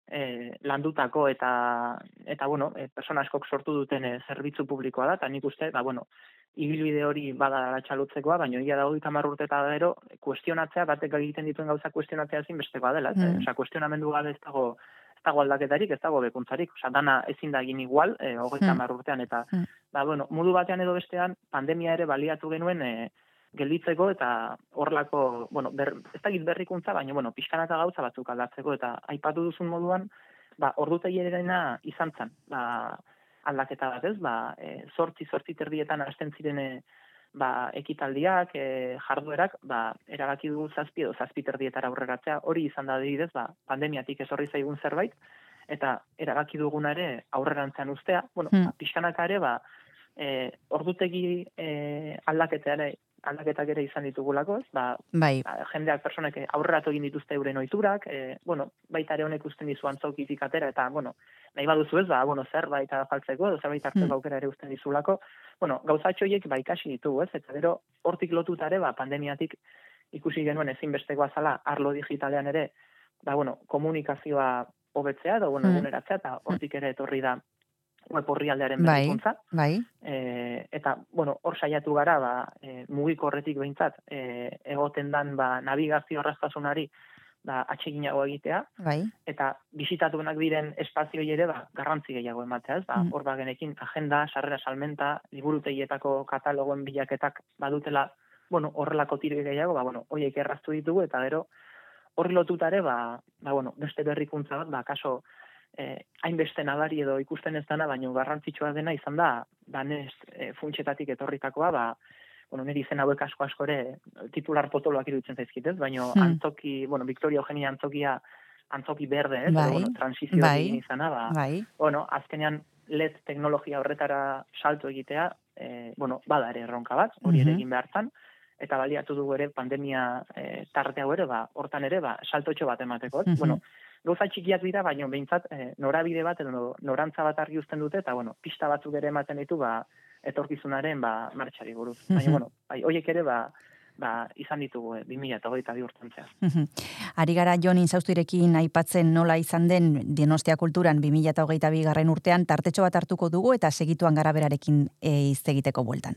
e, landutako eta, eta bueno, e, persona askok sortu duten e, zerbitzu publikoa da, eta nik uste, ba, bueno, ibilbide hori bada txalutzekoa, baina ia da hogeita urte eta gero, kuestionatzea, batek egiten dituen gauza kuestionatzea ezinbestekoa dela, mm. Osea, kuestionamendu gabe ez dago, ez dago aldaketarik, ez dago bekuntzarik, osea, dana ezin da egin igual, e, hogeita Mm. urtean, eta, Mm. ba, bueno, modu batean edo bestean, pandemia ere baliatu genuen, e, gelditzeko eta horlako, bueno, ber, ez dakit berrikuntza, baina, bueno, pixkanaka gauza batzuk aldatzeko, eta aipatu duzun moduan, ba, ordutegierena izan zen, ba, aldaketa bat, ez? Ba, e, sortzi, sortzi terdietan hasten ziren e, ba, ekitaldiak, e, jarduerak, ba, erabaki dugu zazpi edo zazpi terdietara aurreratzea, hori izan da adibidez, ba, pandemiatik esorri zaigun zerbait, eta erabaki duguna ere aurrerantzean ustea, bueno, Hmm. ba, pixkanaka ere, ba, e, ordutegi e, aldaketa ere, aldaketak ere izan ditugulako, ez? Ba, Bai. ba, jendeak personek aurreratu egin dituzte euren ohiturak, e, bueno, baita ere honek usten dizu antzokitik atera, eta, bueno, nahi baduzu ez, ba, bueno, zerbait afaltzeko, edo zerbait hartzeko Mm. aukera ere usten dizulako, bueno, gauzatxo horiek ba ikasi ditugu, ez, eta gero hortik lotuta ere, ba, pandemiatik ikusi genuen ezinbestekoa zala arlo digitalean ere, ba, bueno, komunikazioa hobetzea, edo, bueno, Mm. eta hortik ere etorri da web horrialdearen Bai, berrikuntza. bai. E, eta, bueno, hor saiatu gara, ba, e, mugikorretik behintzat, e, egoten dan, ba, navigazio arrastasunari, ba, atseginago egitea, Bai. eta bisitatuenak diren espazioi ere, ba, garrantzi gehiago ematea, ez? Ba, Mm. hor bagenekin, agenda, sarrera salmenta, liburutegietako katalogoen bilaketak badutela, bueno, horrelako tire gehiago, ba, bueno, hoiek erraztu ditugu, eta gero, horri lotuta ere, ba, ba, bueno, beste berrikuntza bat, ba, kaso, eh, hainbeste nabari edo ikusten ez dana, baino garrantzitsua dena izan da, banez eh, funtsetatik etorritakoa, ba, bueno, niri izen hauek asko asko ere titular potoloak iruditzen zaizkit, ez? Baino Hmm. antzoki, bueno, Victoria Eugenia antzokia antzoki berde, ez? Bai, Edo, bueno, transizio bai, egin izana, ba, bai. bueno, azkenean LED teknologia horretara salto egitea, eh, bueno, bada ere erronka bat, hori ere Mhm. egin behar zan, eta baliatu dugu ere pandemia eh, tarte hau ere, ba, hortan ere, ba, saltotxo bat emateko. ez? Mhm. Bueno, gauza txikiak dira, baina behintzat eh, norabide bat edo norantza bat argi uzten dute, eta bueno, pista batzuk ere ematen ditu, ba, etorkizunaren ba, martxari buruz. Baina, Mhm. bueno, bai, hoiek ere, ba, ba, izan ditugu eh, 2022 urtean zehar. Mhm. Ari gara Jon Inzaustirekin aipatzen nola izan den Donostia kulturan 2022 garren urtean tartetxo bat hartuko dugu eta segituan gara berarekin e, hitz egiteko bueltan.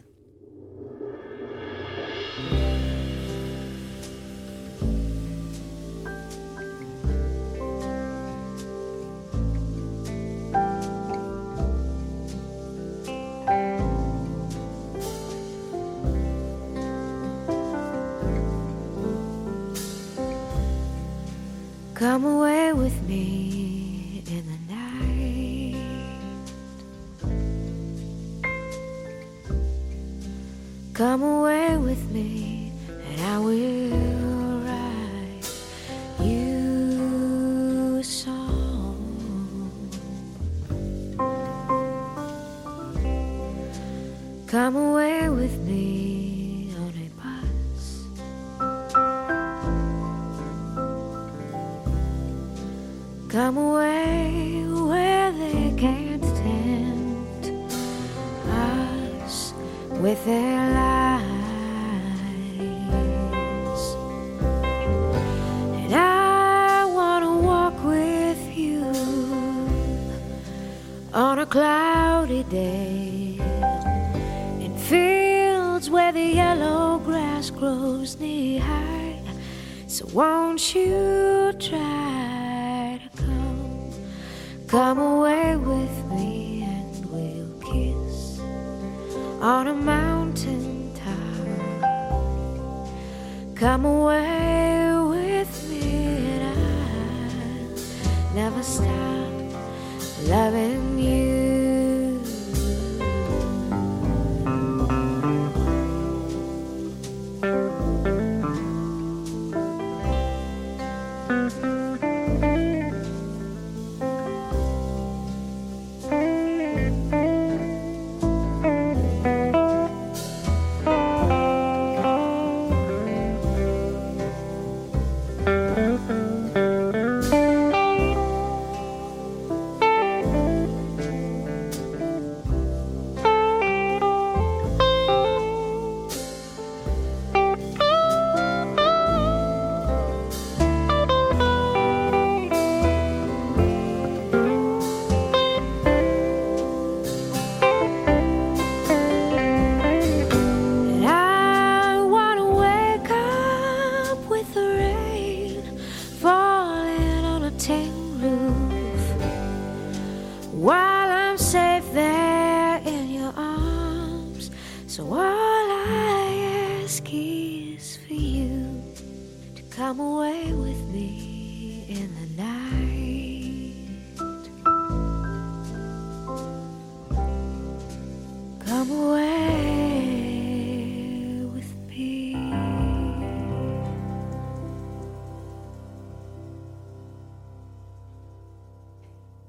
Come away with me, and I will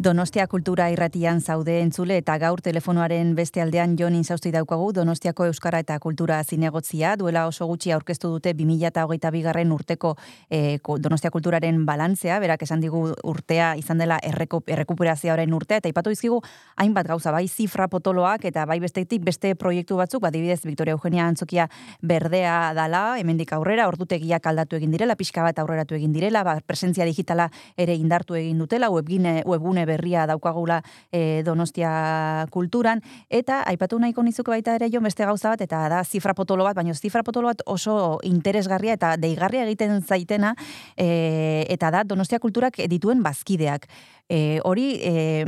Donostia kultura irratian zaude entzule eta gaur telefonoaren beste aldean Jon Insausti daukagu. Donostiako Euskara eta Kultura zinegotzia duela oso gutxi aurkeztu dute 2022 garren urteko ko- Donostia Kulturaren balantzea, berak esan digu urtea izan dela erreko, errekuperazioaren urtea eta ipatu dizkigu hainbat gauza bai zifra potoloak eta bai bestetik beste proiektu batzuk, adibidez Victoria Eugenia Antzokia berdea dala, hemendik aurrera, ordutegiak aldatu egin direla, pixka bat aurreratu egin direla, ba, presentzia digitala ere indartu egin dutela, webgine, webgune berria daukagula e, Donostia kulturan, eta aipatu nahiko nizuke baita ere jo beste gauza bat, eta da zifra potolo bat, baina zifra potolo bat oso interesgarria eta deigarria egiten zaitena, e, eta da Donostia kulturak dituen bazkideak. E, hori e,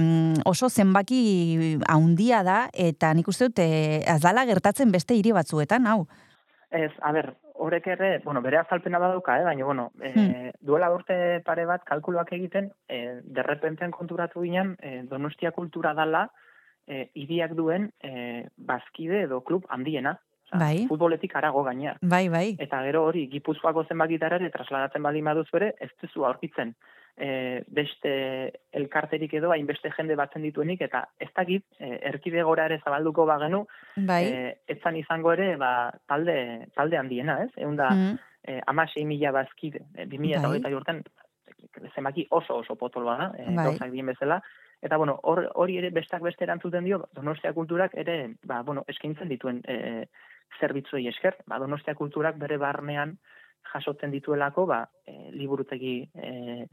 oso zenbaki haundia da, eta nik uste dut e, ez dala gertatzen beste hiri batzuetan, hau. Ez, a ber, horrek ere, bueno, bere azalpena badauka, eh, baina, bueno, e, Hmm. duela urte pare bat kalkuluak egiten, e, derrepentean konturatu ginen, e, Donostia kultura dala, e, hiriak duen e, bazkide edo klub handiena. Osea, Bai. Futboletik arago gainea. Bai, bai. Eta gero hori, Gipuzkoako zenbakitara ere trasladatzen baldin baduzu ere, ez duzu aurkitzen e, beste elkarterik edo hainbeste jende batzen dituenik, eta ez dakit, e, erkidegora ere zabalduko bagenu, Bai. e, etzan izango ere, ba, talde, talde handiena, ez? Egun da, Mm. e, amasei mila bazkide, e, bi mila eta Bai. hogeita urten, zenbaki oso oso potoloa da, e, Bai. gauzak bezala, Eta, bueno, hor- hori ere bestak beste erantzuten dio, Donostia kulturak ere, ba, bueno, eskaintzen dituen e, zerbitzuei esker. Ba, Donostia kulturak bere barnean jasotzen dituelako, ba, e, liburutegi e,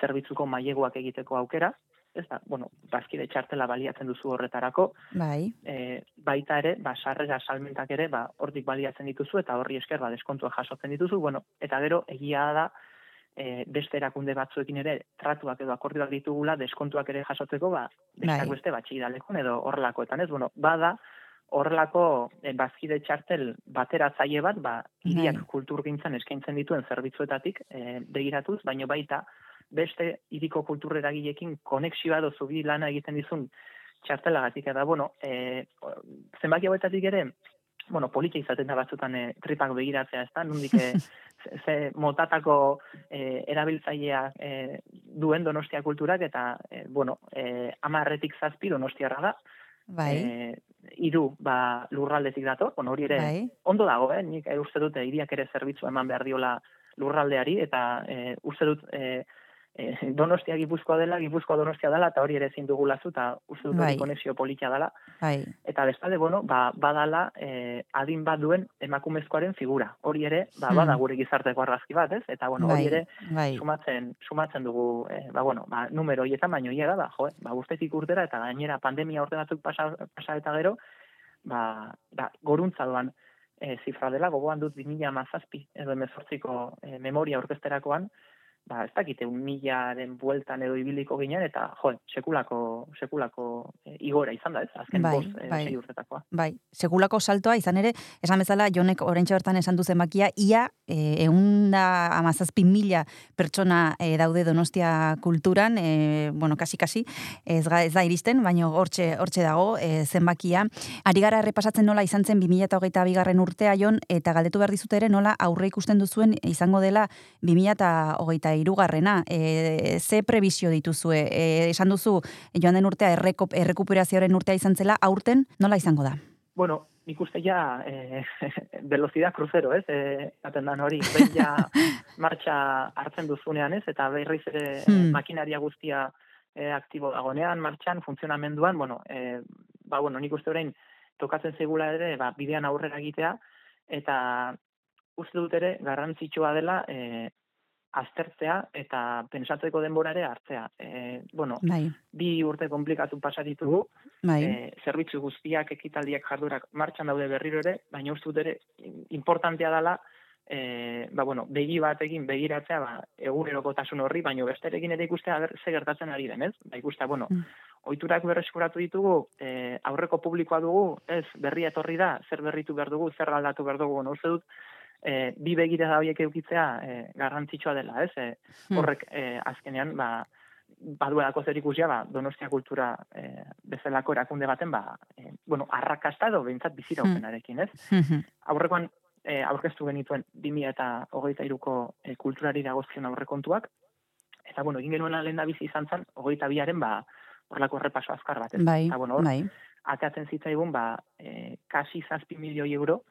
zerbitzuko maileguak egiteko aukera, ez da, bueno, bazkide txartela baliatzen duzu horretarako, Bai. e, baita ere, ba, sarrera salmentak ere, ba, hortik baliatzen dituzu, eta horri esker, ba, deskontua jasotzen dituzu, bueno, eta gero, egia da, e, beste erakunde batzuekin ere, tratuak edo akordioak ditugula, deskontuak ere jasotzeko, ba, Bai. beste batxidalekun edo horrelakoetan, ez, bueno, bada, horrelako e, bazkide txartel bateratzaile bat, ba, hiriak Bai. kulturgintzan eskaintzen dituen zerbitzuetatik e, begiratuz, baino baita beste hiriko kultureragilekin konexioa edo zubi lana egiten dizun txartelagatik eta bueno, e, zenbaki hauetatik ere bueno, politia izaten da batzutan e, tripak begiratzea, ez da, nondik e, ze, ze motatako e, erabiltzailea e, duen donostia kulturak, eta, e, bueno, e, amarretik zazpi donostiarra da, Bai. e, iru ba, lurraldetik dator, bueno, hori ere Bai. ondo dago, eh? nik eh, uste dute hiriak ere zerbitzu eman behar diola lurraldeari, eta e, uste dut e, e, donostia gipuzkoa dela, gipuzkoa donostia dela, eta hori ere ezin dugulazu, eta uste dut Bai. konexio politia dela, Bai. eta bestalde, bueno, ba, badala e, adin bat duen emakumezkoaren figura. Hori ere, ba, Hmm. bada gure gizarteko argazki bat, ez? Eta, bueno, Bai, hori ere, bai. sumatzen, sumatzen dugu, e, ba, bueno, ba, numero horietan, baino ia da, jo, ba, urtetik urtera, eta gainera pandemia urte batzuk pasa, pasa eta gero, ba, ba, goruntza doan e, zifra dela, gogoan dut 2000 amazazpi, edo emezortziko e, memoria orkesterakoan, ba, ez dakite, un milaren bueltan edo ibiliko ginen, eta, jo, sekulako, sekulako e, igora izan da, ez? Azken Bai, bost, e, bai. urtetakoa. Bai, sekulako saltoa izan ere, esan bezala Jonek orentxe bertan esan du zenbakia, ia e, eunda amazazpi mila pertsona e, daude donostia kulturan, e, bueno, kasi-kasi, ez, ez da iristen, baina hortxe, hortxe dago e, zenbakia. Ari gara errepasatzen nola izan zen 2008 bigarren urtea Jon, eta galdetu behar dizut ere nola aurre ikusten duzuen izango dela 2008 irugarrena. E, ze prebizio dituzue? E, esan duzu, joan den urtea erreko, errekuperazioaren urtea izan zela, aurten nola izango da? Bueno, nik uste ja eh, velocidad crucero, ez? Eh, esaten dan hori, behin ja martxa hartzen duzunean, ez? Eta berriz ere Hmm. makinaria guztia eh, aktibo dagonean, martxan, funtzionamenduan, bueno, eh, ba, bueno, nik uste orain tokatzen zegula ere, ba, bidean aurrera egitea, eta uste dut ere garrantzitsua dela eh, aztertzea eta pensatzeko denbora ere hartzea. Eh, bueno, Bai, bi urte komplikatu pasa ditugu, bai. e, zerbitzu guztiak, ekitaldiak, jardurak martxan daude berriro ere, baina uste dut ere importantea dela e, ba, bueno, begi batekin begiratzea ba, egunerokotasun horri, baina besterekin ere ikustea ber, ze gertatzen ari den, ez? Ba, ikustea, bueno, Mm. oiturak berreskuratu ditugu, e, aurreko publikoa dugu, ez, berria etorri da, zer berritu behar dugu, zer aldatu behar dugu, no, uste dut, e, bi begira da horiek eukitzea e, garrantzitsua dela, ez, e, Hmm. horrek e, azkenean, ba, baduelako zer ikusia, ba, donostia kultura e, bezalako erakunde baten, ba, e, bueno, arrakasta edo behintzat biziraupenarekin, ez? aurrekoan e, aurkeztu genituen 2000 eta hogeita iruko e, kulturari dagozkion aurrekontuak, eta bueno, egin genuela lehen da bizi izan zen, hogeita biaren, ba, horrelako errepaso azkar bat, ez? Bai, Eta, bueno, hor, bai. ateatzen zitzaigun, ba, e, kasi zazpi milioi euro,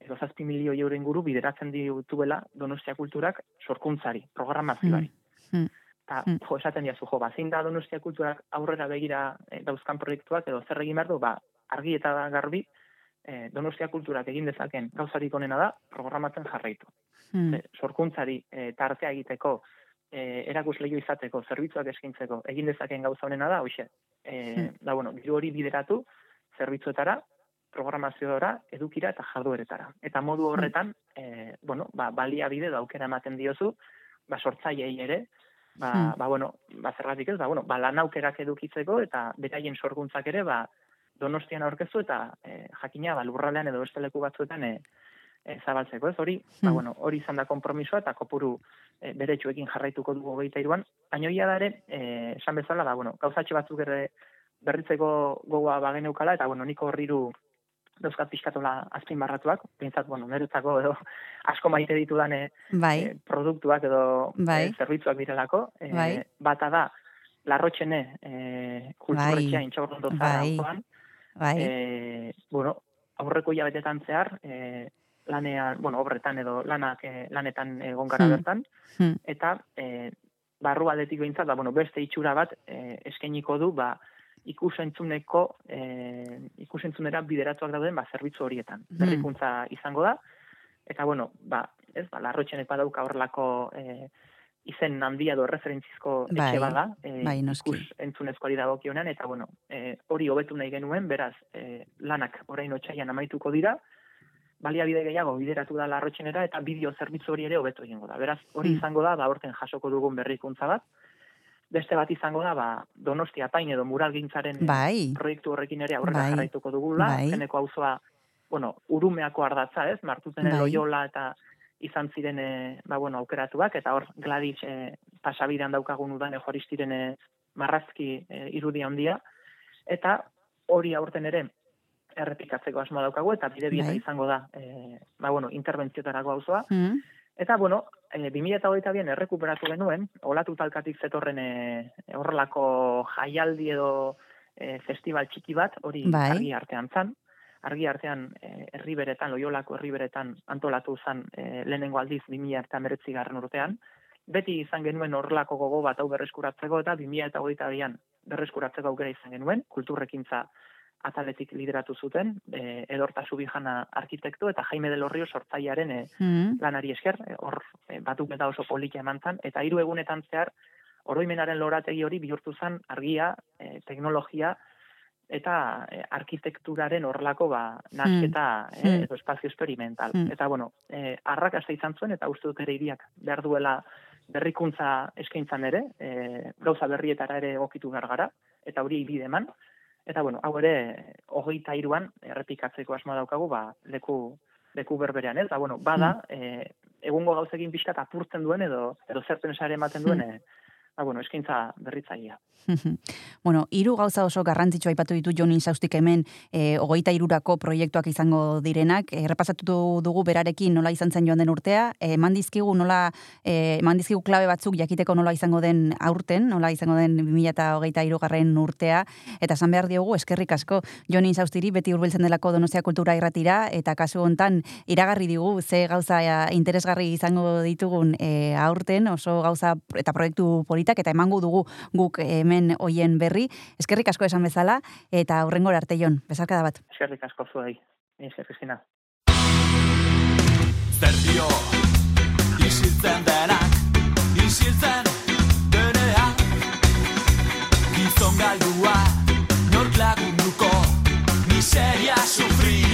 edo zazpi milioi euro inguru bideratzen dituela Donostia Kulturak sorkuntzari, programazioari. Hmm. Eta, Hmm. jo, esaten diazu, jo, ba, zein da Donostia Kulturak aurrera begira e, dauzkan proiektuak, edo zer egin behar du, ba, argi eta garbi, e, Donostia Kulturak egin dezaken gauzarik onena da, programatzen jarraitu. Hmm. Ze, sorkuntzari e, tartea egiteko, e, erakusleio izateko, zerbitzuak eskintzeko, egin dezaken gauza honena da, hoxe, e, Hmm. da, bueno, diru hori bideratu, zerbitzuetara, programaziora, edukira eta jardueretara. Eta modu horretan, e, bueno, ba, baliabide da aukera ematen diozu, ba, sortzaileei ere, ba, Hmm. ba, bueno, ba, zergatik ez, ba, bueno, ba, lan aukerak edukitzeko eta beraien sorguntzak ere, ba, donostian aurkeztu eta e, jakina, ba, lurraldean edo beste leku batzuetan e, e, zabaltzeko, ez? Hori, ba, Hmm. bueno, hori izan da konpromisoa eta kopuru e, beretsuekin jarraituko dugu hogeita iruan. Baina hia da ere, esan bezala, ba, bueno, gauzatxe batzuk ere berritzeko gogoa bageneukala, eta, bueno, niko horriru dauzkat pixkatola azpimarratuak, bintzat, bueno, niretzako edo asko maite ditudan e, Bai. e, produktuak edo Bai. e, zerbitzuak direlako. E, Bai. Bata da, larrotxene e, kulturretxea Bai. intxaurrondo Bai. zara Bai. e, bueno, aurreko hilabetetan zehar, e, lanean, bueno, obretan edo lanak e, lanetan egon gara Hmm. bertan, Hmm. eta e, barru aldetik behintzat, ba, bueno, beste itxura bat e, eskainiko du, ba, ikusentzuneko, e, ikusentzunera bideratuak dauden, ba, zerbitzu horietan. Hmm. Berrikuntza izango da, eta, bueno, ba, ez, ba, larrotxenek badauka horrelako e, izen handia edo referentzizko Bai, etxe bada, e, bai, ikus entzunezkoari dagokionean, eta, bueno, e, hori hobetu nahi genuen, beraz, e, lanak orain otxaian amaituko dira, baliabide gehiago bideratu da larrotxenera eta bideo zerbitzu hori ere hobetu egingo da. Beraz, hori Hmm. izango da, ba, horten jasoko dugun berrikuntza bat. Beste bat izango da, ba, Donostia pain edo muralgintzaren eh, Bai. proiektu horrekin ere aurrera Bai. jarraituko dugula. Bai. Zeneko auzoa, bueno, urumeako ardatza, ez? Martutenen Bai. loiola eta izan ziren, e, ba, bueno, aukeratuak, eta hor Gladys e, pasabidean daukagun udan juaristiren e, marrazki e, irudia handia, eta hori aurten ere errepikatzeko asmoa daukagu, eta bide bieta Bai. izango da, e, ba, bueno, interbentziotarako auzoa. Hmm. Eta, bueno, e, 2008an errekuperatu genuen, olatu talkatik zetorren e, horrelako jaialdi edo e, festival txiki bat, hori Bai. argi artean zan. Argi artean e, herriberetan, loiolako herriberetan antolatu zan e, lehenengo aldiz 2008 garren urtean. Beti izan genuen horrelako gogo bat hau berreskuratzeko eta 2008an berreskuratzeko aukera izan genuen, kulturrekintza ataletik lideratu zuten, e, edorta subijana arkitektu eta Jaime del Horrio sortzailearen e, Hmm. lanari esker, e, hor e, batuk eta oso polita eman zan, eta hiru egunetan zehar, oroimenaren lorategi hori bihurtu zen argia, e, teknologia, eta e, arkitekturaren horrelako ba, nasketa Hmm. e, edo espazio experimental. Hmm. Eta bueno, e, arrakasta izan zuen, eta uste dut ere hiriak behar duela berrikuntza eskaintzan ere, e, gauza berrietara ere egokitu behar gara, eta hori bide eman. Eta bueno, hau ere, hogeita iruan, errepikatzeko asmoa daukagu, ba, leku leku berberean, ez? Ba, bueno, bada, e, egungo gauzekin pixkat apurtzen duen edo edo zerpen sare ematen duen, e, ba, bueno, eskaintza berritzailea. bueno, hiru gauza oso garrantzitsua aipatu ditu Jonin Saustik hemen e, hogeita irurako proiektuak izango direnak. Errepasatu dugu berarekin nola izan zen joan den urtea. E, eman dizkigu nola, eman dizkigu klabe batzuk jakiteko nola izango den aurten, nola izango den 2008 irugarren urtea. Eta esan behar diogu, eskerrik asko Jonin Saustiri beti hurbiltzen delako Donostia Kultura irratira, eta kasu hontan iragarri digu ze gauza interesgarri izango ditugun e, aurten, oso gauza eta proiektu politak, eta emango dugu guk hemen hoien berri. Eskerrik asko esan bezala, eta aurrengora arte jon, bezarkada bat. Eskerrik asko zuei. Esker, Cristina. Zer dio, isiltzen denak, isiltzen denean Gizon galdua, nork lagunduko, miseria sufri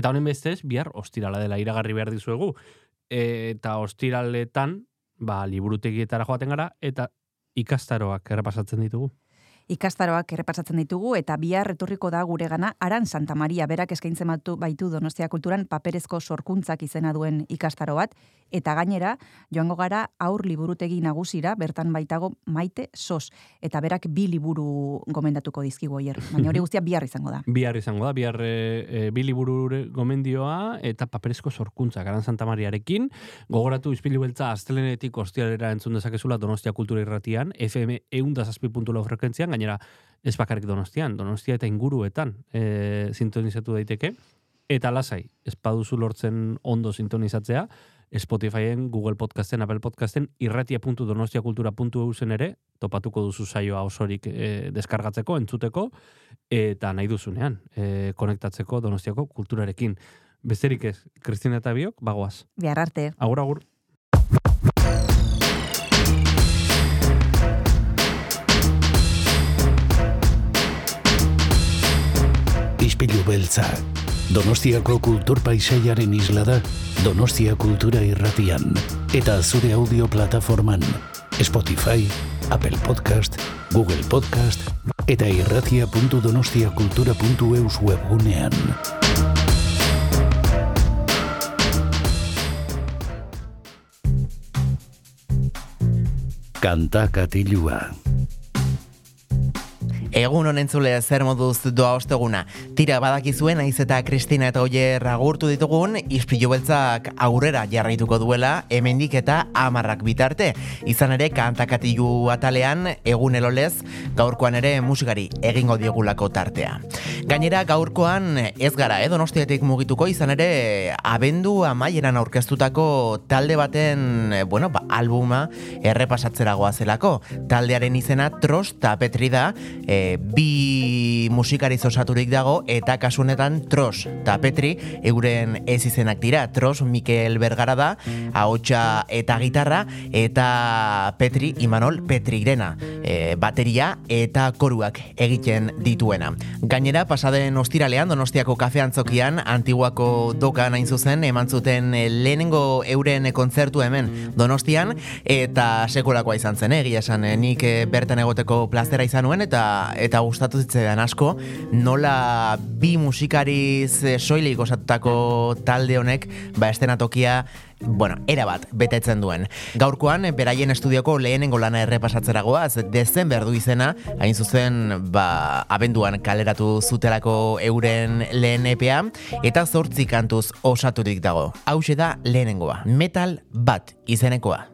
Eta honen bestez, bihar ostirala dela iragarri behar dizuegu. Eta ostiraletan, ba, liburutegietara joaten gara, eta ikastaroak errepasatzen ditugu. Ikastaroak errepasatzen ditugu eta bihar etorriko da gure gana Aran Santa Maria berak eskaintzen batu baitu Donostia Kulturan paperezko sorkuntzak izena duen ikastaro bat eta gainera joango gara aur liburutegi nagusira bertan baitago Maite Sos eta berak bi liburu gomendatuko dizkigu hier baina hori guztia bihar izango da. Bihar izango da, bihar e, bi liburu gomendioa eta paperezko sorkuntza Garan Santa Mariarekin. Gogoratu izpilu beltza astelenetik ostialera entzun dezakezula Donostia Kultura Irratian, FM eundazazpi.lau frekuentzian, gainera ez bakarrik Donostian, Donostia eta inguruetan e, sintonizatu daiteke. Eta lasai, ez baduzu lortzen ondo sintonizatzea, Spotifyen, Google Podcasten, Apple Podcasten, irratia.donostiakultura.eu zen ere, topatuko duzu saioa osorik e, deskargatzeko, entzuteko, eta nahi duzunean, e, konektatzeko Donostiako kulturarekin. Besterik ez, Kristina eta Biok, bagoaz. Bihar arte. Agur, agur. Ispilu beltza. Donostiako kultur paisaiaren isla da Donostia Kultura Irratian eta zure audio plataforman Spotify, Apple Podcast, Google Podcast eta irratia.donostiakultura.eus webgunean. Kanta katilua. Egun honen zule zer moduz doa osteguna. Tira badakizuen naiz eta Kristina eta Oier agurtu ditugun, ispilu beltzak aurrera jarraituko duela, hemendik eta amarrak bitarte. Izan ere, kantakatilu atalean, egun elolez, gaurkoan ere musikari egingo diogulako tartea. Gainera, gaurkoan ez gara, eh, donostiatik mugituko, izan ere, abendu amaieran aurkeztutako talde baten, eh, bueno, ba, albuma errepasatzera goazelako. Taldearen izena Tros Tapetri da, eh, bi musikariz osaturik dago eta kasu honetan Tros eta Petri euren ez izenak dira. Tros Mikel Bergara da, ahotsa eta gitarra eta Petri Imanol Petrigrena, e, bateria eta koruak egiten dituena. Gainera, pasaden ostiralean Donostiako kafeantzokian Antiguako dokan hain zuzen eman zuten eh, lehenengo euren kontzertu hemen Donostian eta sekulakoa izan zen, eh, egia esan eh, nik eh, bertan egoteko plazera izan nuen eta eta gustatu zitzaidan asko nola bi musikariz soilik osatutako talde honek ba estenatokia bueno, era bat, betetzen duen. Gaurkoan, beraien estudioko lehenengo lana errepasatzeragoaz, dezenber du izena, hain zuzen, ba, abenduan kaleratu zutelako euren lehen EPA, eta zortzi kantuz osaturik dago. Hau da lehenengoa, metal bat izenekoa.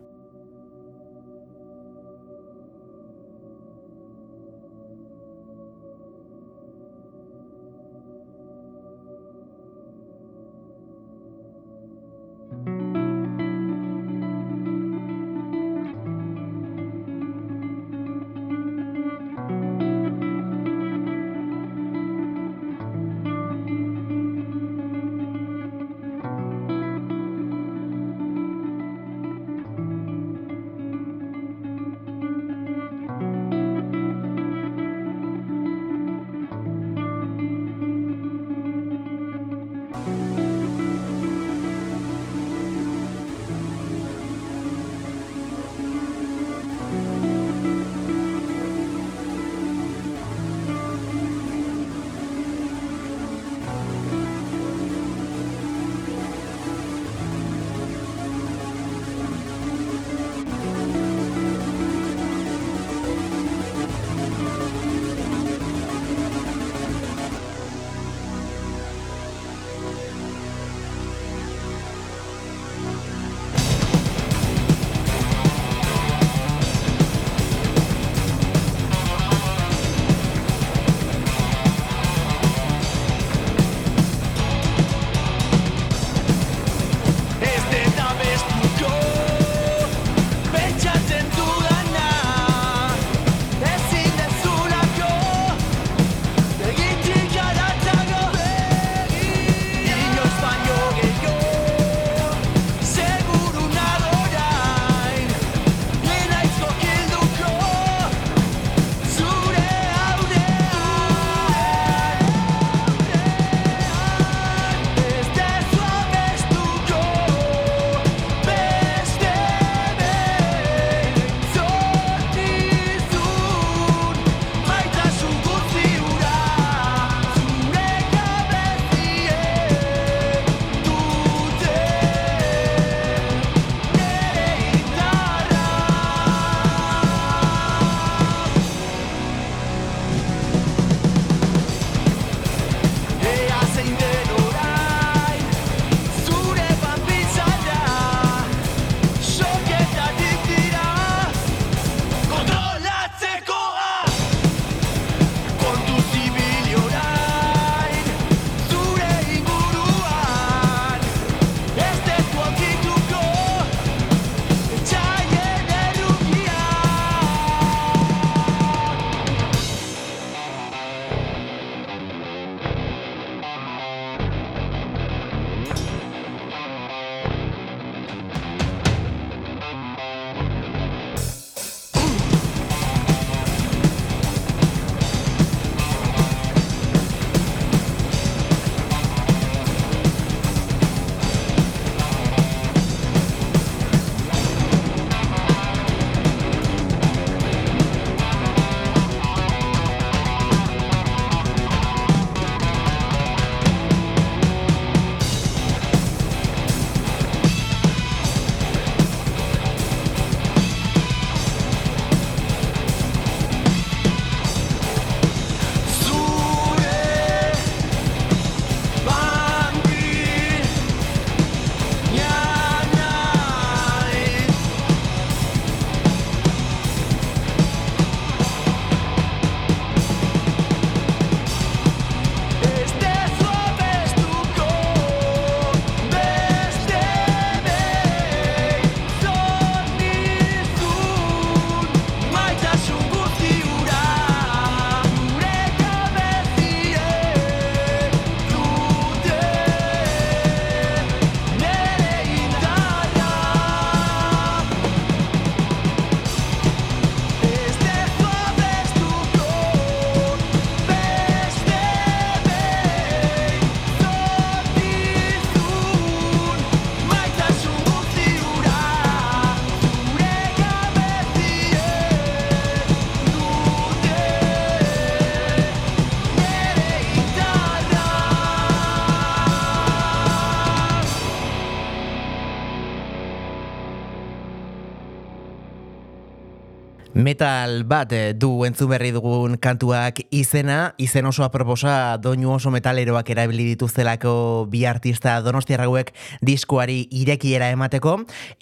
Metal bat eh, du entzun berri dugun kantuak izena, izen oso aproposa doinu oso metaleroak erabili dituztelako bi artista donostiarrauek diskoari irekiera emateko,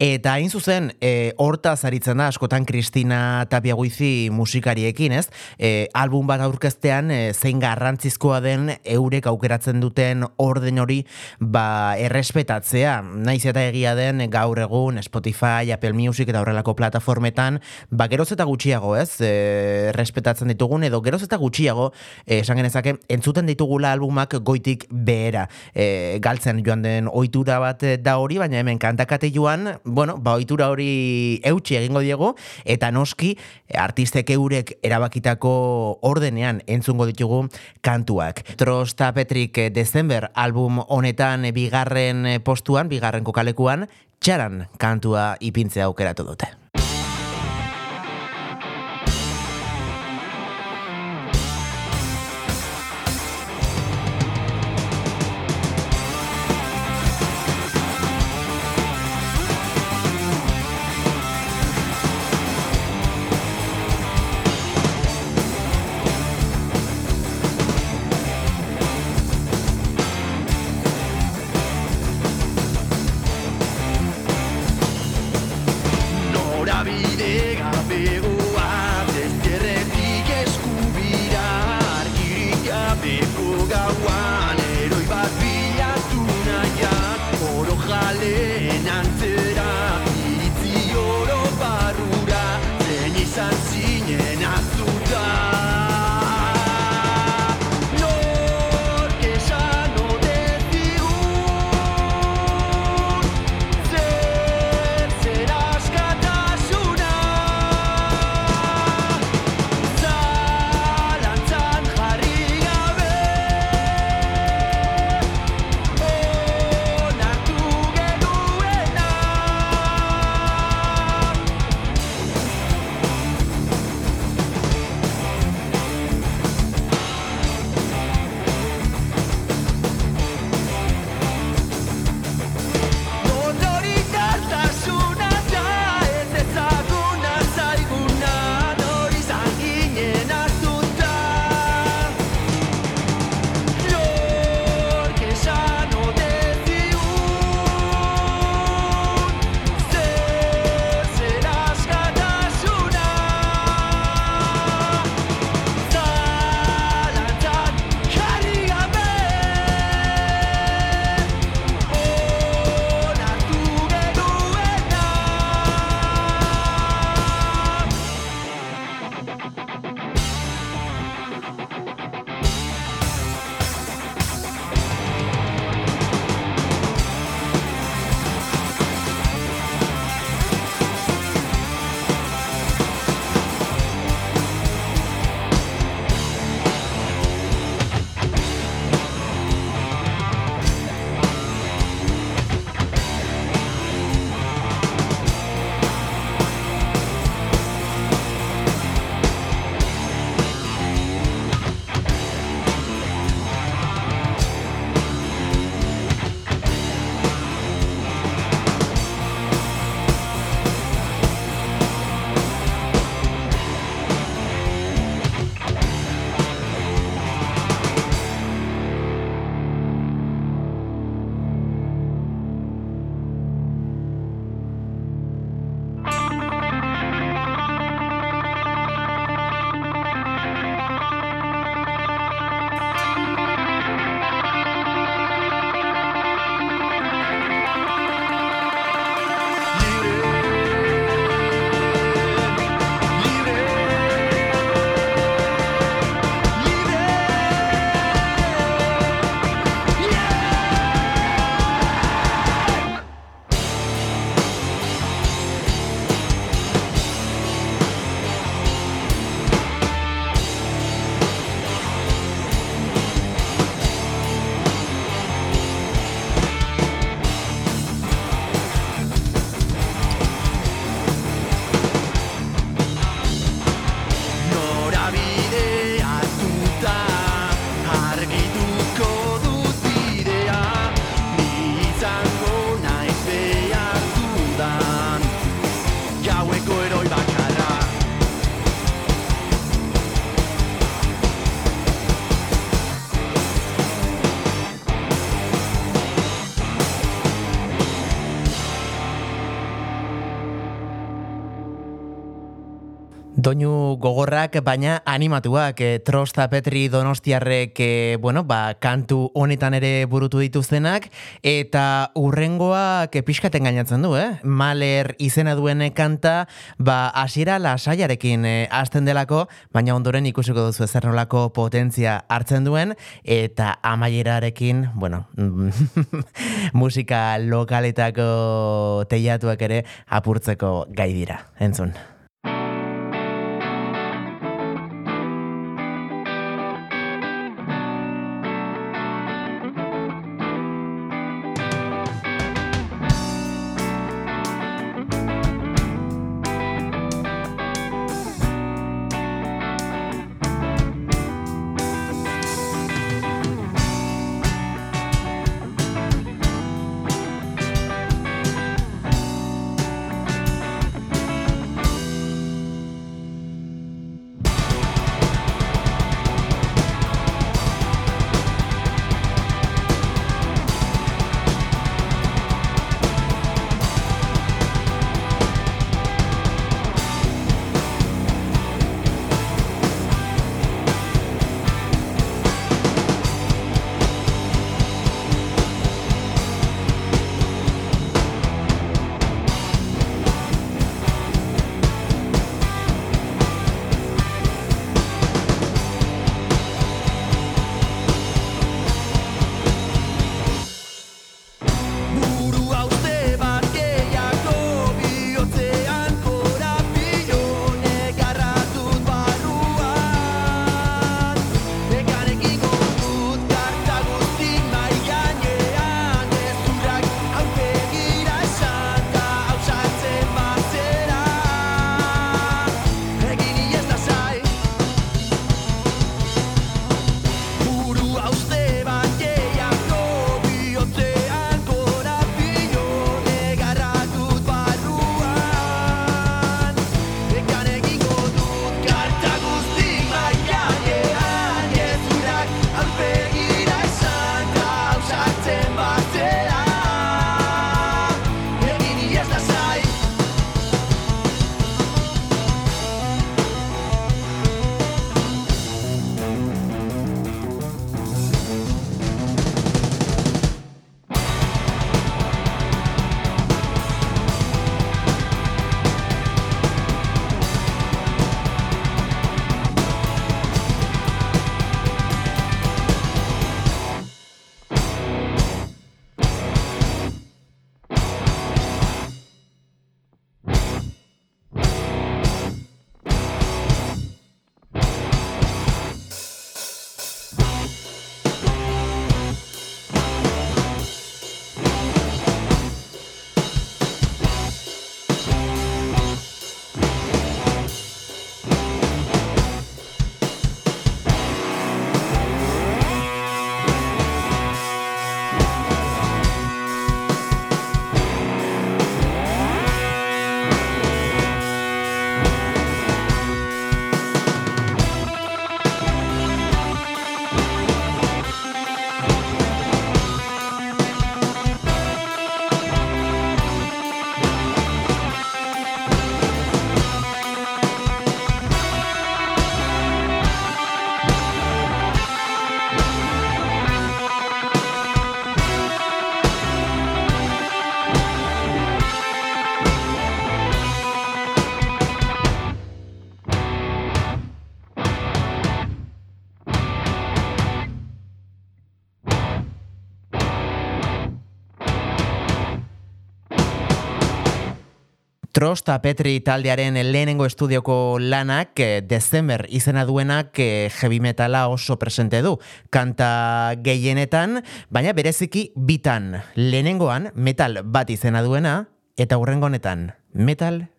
eta hain zuzen, e, horta zaritzen da askotan Kristina Tapia Guizi musikariekin, ez? E, album bat aurkeztean e, zein garrantzizkoa den eurek aukeratzen duten orden hori ba errespetatzea. Naiz eta egia den gaur egun Spotify, Apple Music eta horrelako plataformetan, ba geroz eta gutxiago, ez? E, respetatzen ditugun edo geroz eta gutxiago e, esan genezake entzuten ditugula albumak goitik behera. E, galtzen joan den ohitura bat da hori, baina hemen kantakate joan, bueno, ba ohitura hori eutxi egingo diego eta noski artistek eurek erabakitako ordenean entzungo ditugu kantuak. Trosta Petrik December album honetan bigarren postuan, bigarren kokalekuan, txaran kantua ipintzea aukeratu dute. Doinu gogorrak, baina animatuak, e, Trosta Petri Donostiarrek, e, bueno, ba, kantu honetan ere burutu dituztenak, eta urrengoak e, pixkaten gainatzen du, eh? Maler izena duen kanta, ba, hasiera lasaiarekin e, hasten delako, baina ondoren ikusiko duzu ezer nolako potentzia hartzen duen, eta amaierarekin, bueno, musika lokaletako teiatuak ere apurtzeko gai dira. Entzun. Trosta Petri taldearen lehenengo estudioko lanak, eh, December izena duenak eh, heavy metala oso presente du. Kanta gehienetan, baina bereziki bitan. Lehenengoan metal bat izena duena, eta hurrengo honetan metal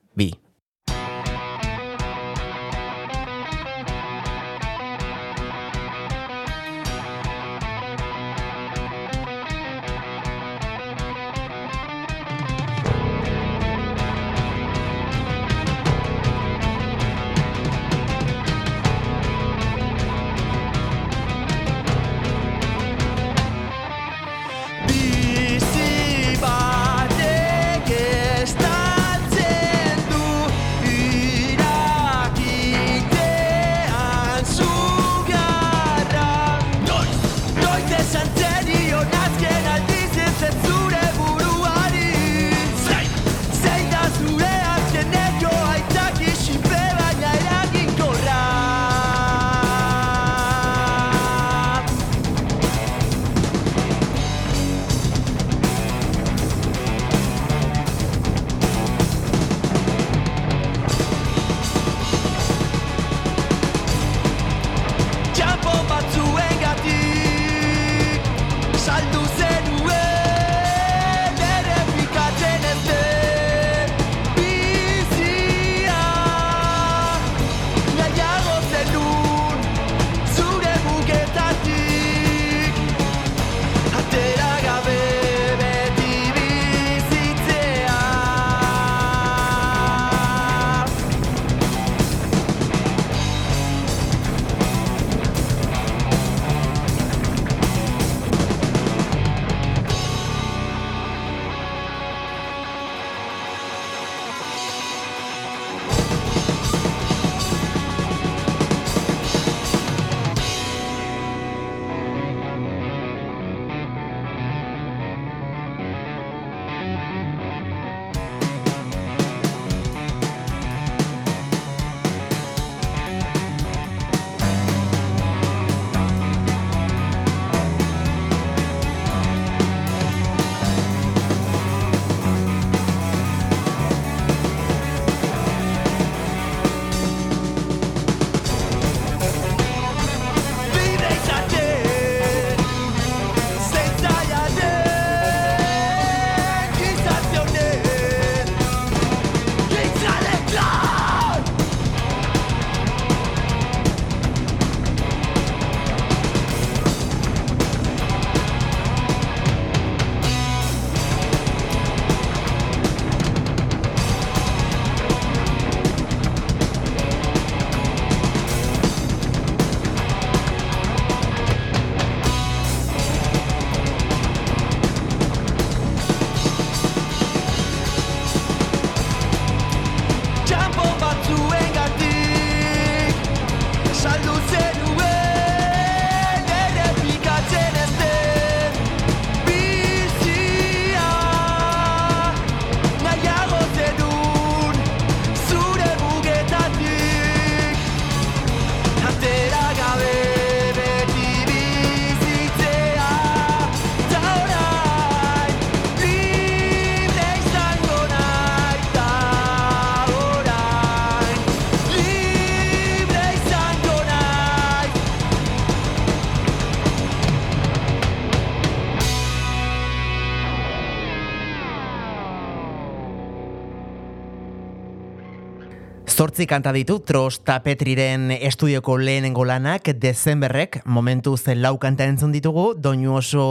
Zortzi kanta ditu Tros eta Petriren estudioko lehenengo lanak. Dezemberrek momentu zen lau kanta entzun ditugu doinu oso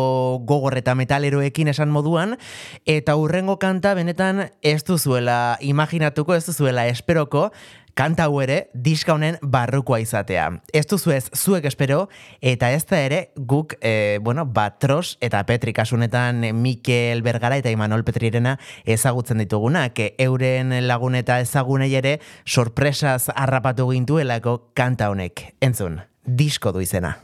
gogor eta metaleroekin esan moduan eta urrengo kanta benetan ez duzuela imaginatuko ez duzuela esperoko kanta hau ere diska honen barrukoa izatea. Ez duzu ez zuek espero eta ez da ere guk e, bueno, Batros eta Petri kasunetan Mikel Bergara eta Imanol Petrirena ezagutzen ditugunak. Euren lagun eta ezagunei ere sorpresaz harrapatu gintuelako kanta honek. Entzun, disko du izena.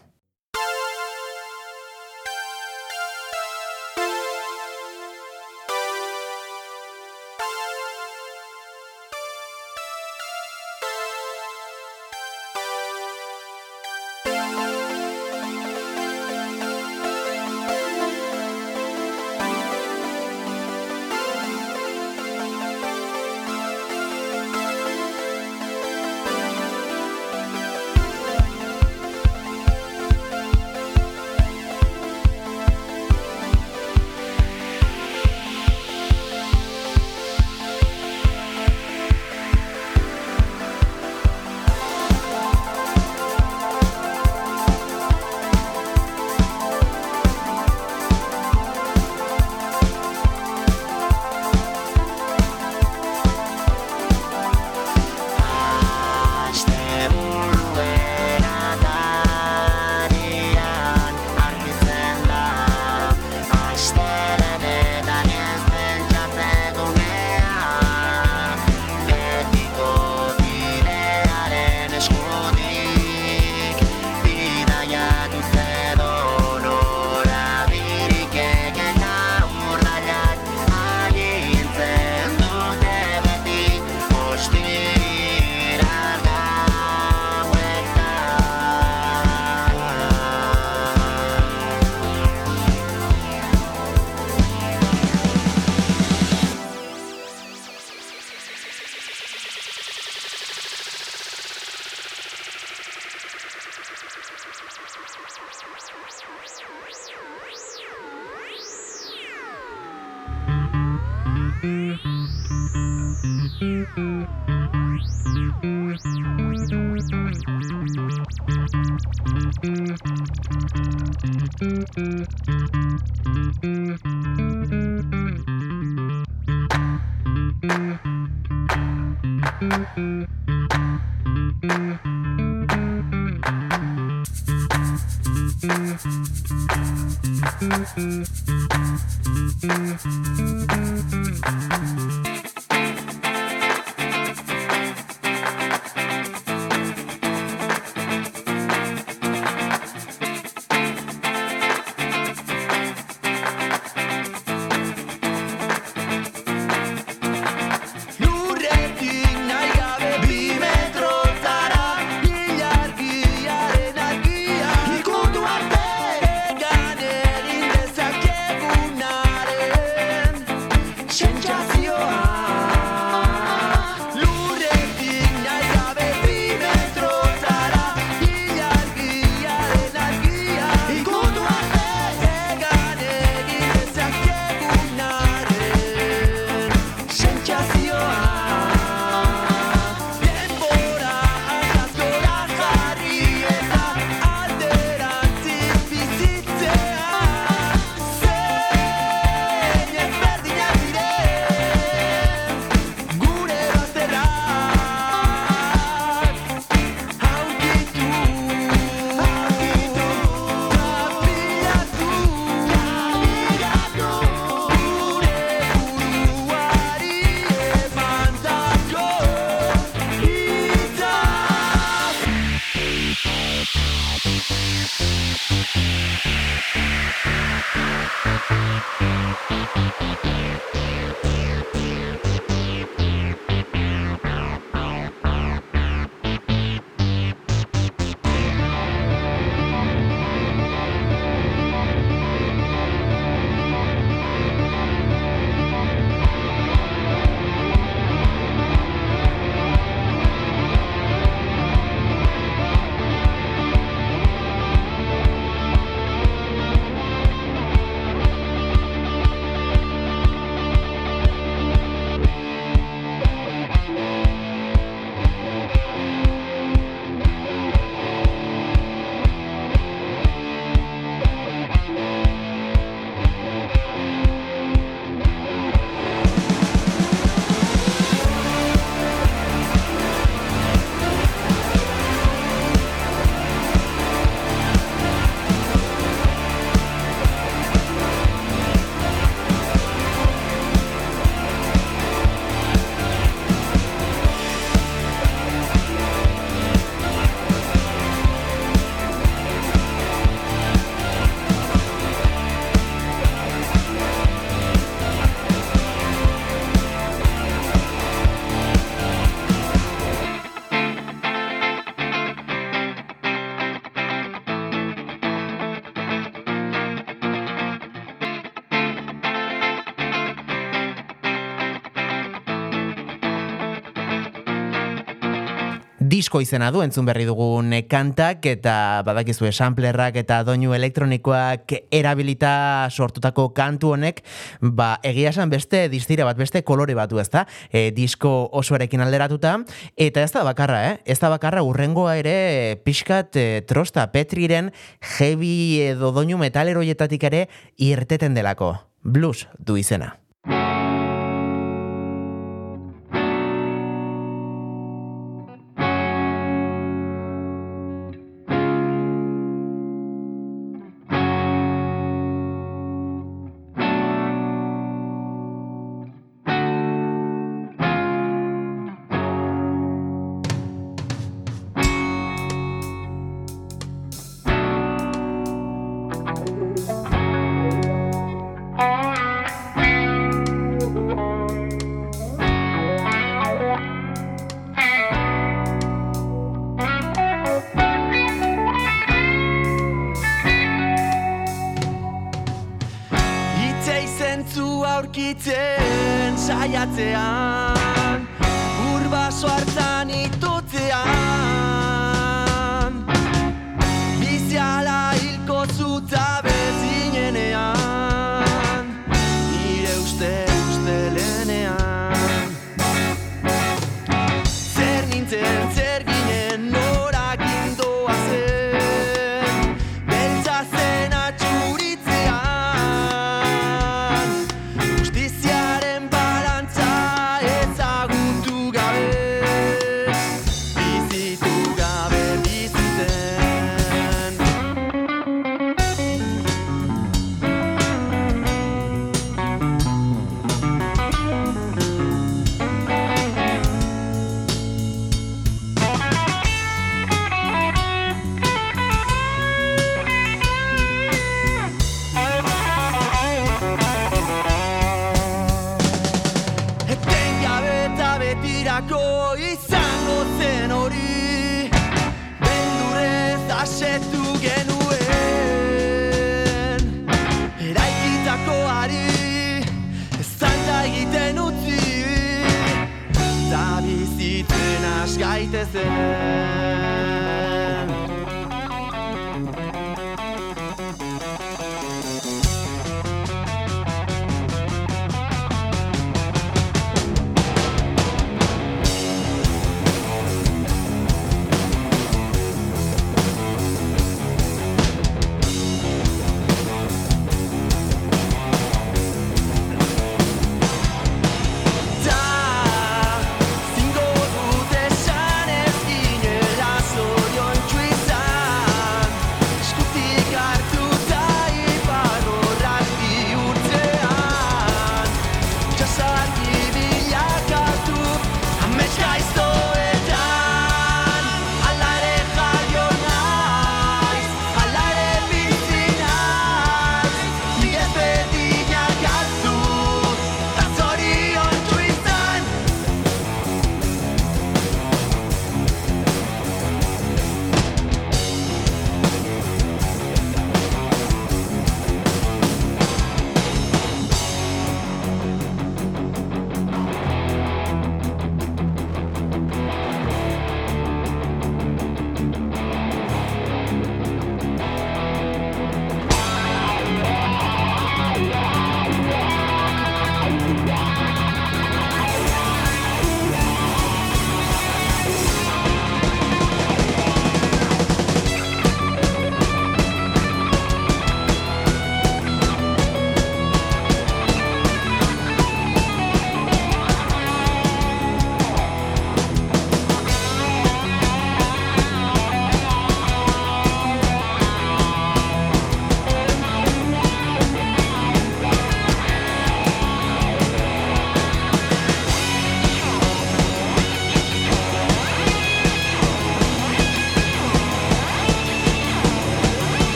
Disko izena du entzun berri dugun kantak eta badakizu samplerrak eta doinu elektronikoak erabilita sortutako kantu honek ba egia esan beste distira bat beste kolore batu ezta? E, disko osoarekin alderatuta eta ez da bakarra eh? Ez da bakarra urrengoa ere pixkat e, trosta petriren heavy edo doinu metaleroietatik ere irteten delako. Blues du izena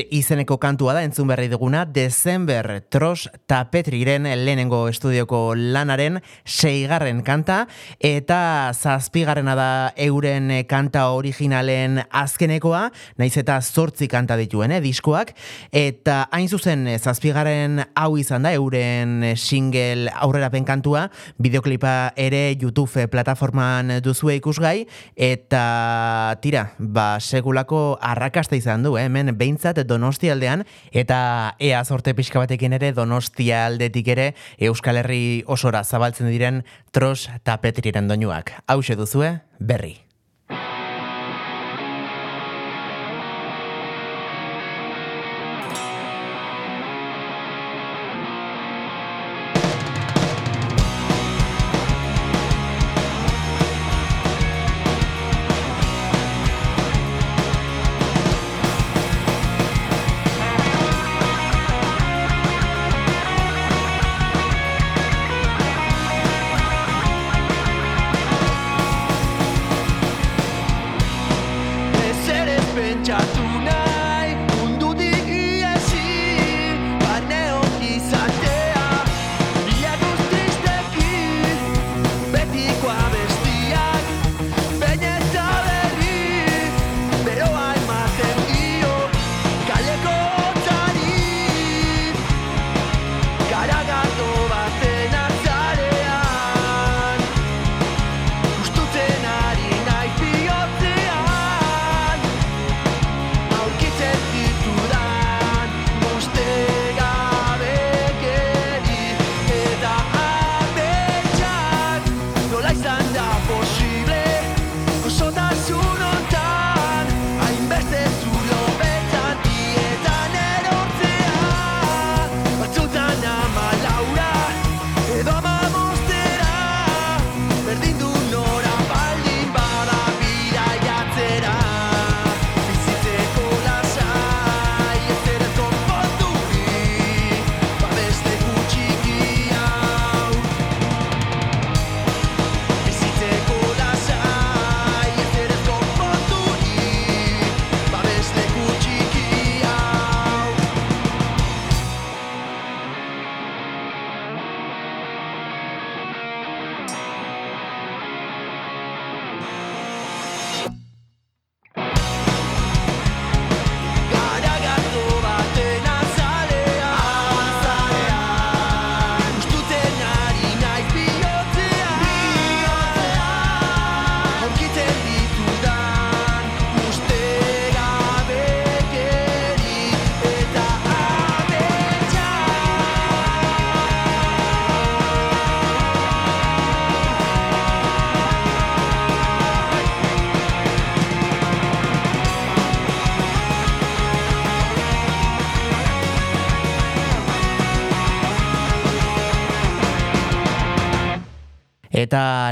Izeneko kantua da entzun berri duguna. December Tros Tapetriren lehenengo estudioko lanaren seigarren kanta eta zazpigarrena da euren kanta originalen azkenekoa, naiz eta zortzi kanta dituen eh, diskoak eta hain zuzen zazpigarren hau izan da euren single aurrerapen kantua, bideoklipa ere YouTube plataforman duzue ikusgai eta tira, ba segulako arrakasta izan du, eh? hemen behintzat Donostia aldean, eta ea sorte pixka batekin ere Donostia aldetik ere Euskal Herri osora zabaltzen diren tros tapetriren doinuak. Hau duzue, berri.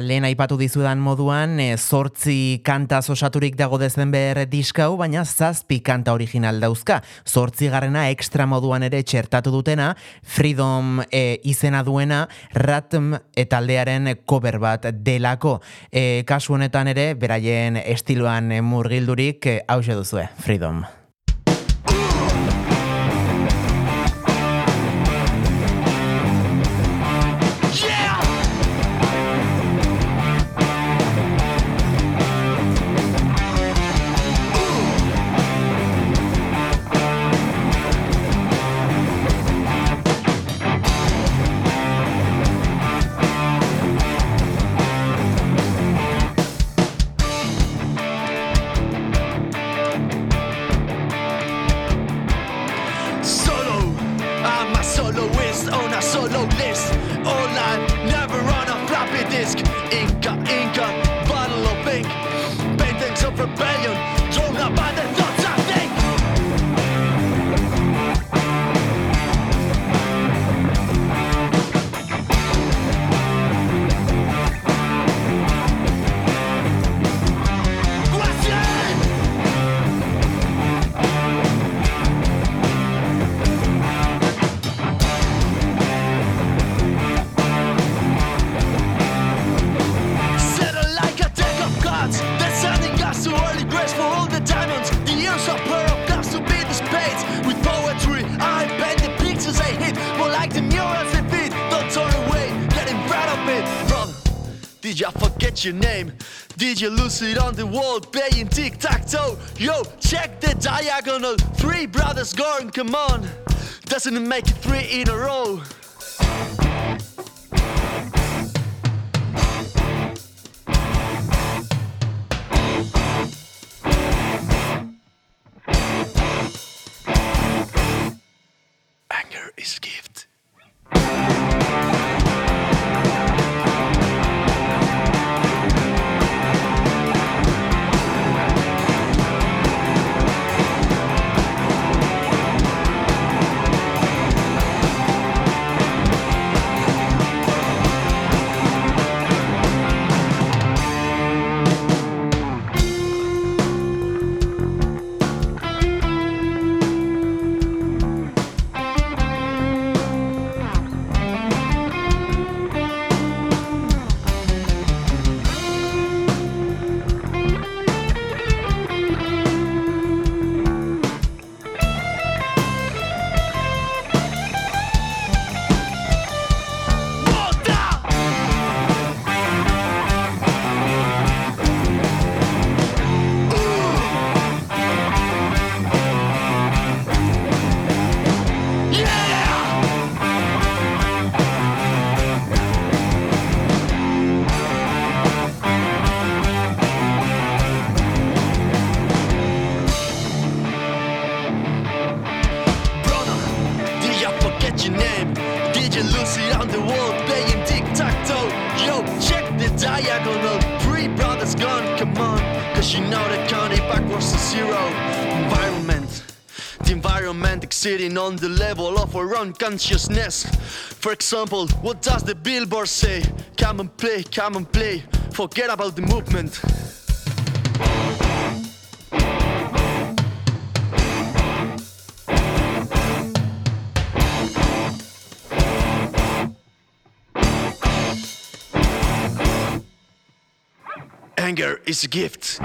Lehen aipatu dizudan moduan, e, zortzi kanta osaturik dago dezen behar diskau, baina zazpi kanta original dauzka. Zortzi garrena ekstra moduan ere txertatu dutena, Freedom e, izena duena, Ratm eta aldearen cover bat delako. E, kasu honetan ere, beraien estiloan murgildurik, hause duzue, Freedom. Wall playing tic tac toe? Yo, check the diagonal. Three brothers gone, come on. Doesn't it make it three in a row? On the level of our own consciousness. For example, what does the billboard say? Come and play, come and play. Forget about the movement. Anger is a gift.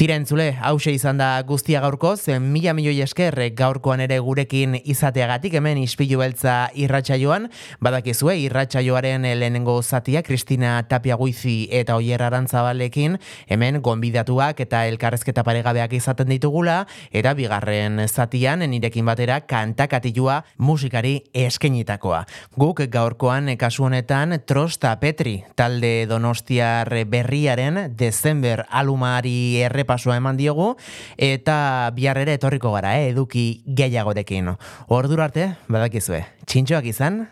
Tira entzule, hause izan da guztia gaurkoz, mila milioi esker gaurkoan ere gurekin izateagatik hemen ispilu beltza irratsaioan, badakizue irratsaioaren lehenengo zatia Kristina Tapia Guizi eta Oier Arantzabalekin hemen gonbidatuak eta elkarrezketa paregabeak izaten ditugula, eta bigarren zatian nirekin batera kantakatilua musikari eskenitakoa. Guk gaurkoan kasu honetan Trosta Petri talde Donostiar berriaren December alumari errepa errepasua eman diogu, eta bihar ere etorriko gara, eh, eduki gehiagorekin. Ordura arte, badakizue, txintxoak izan,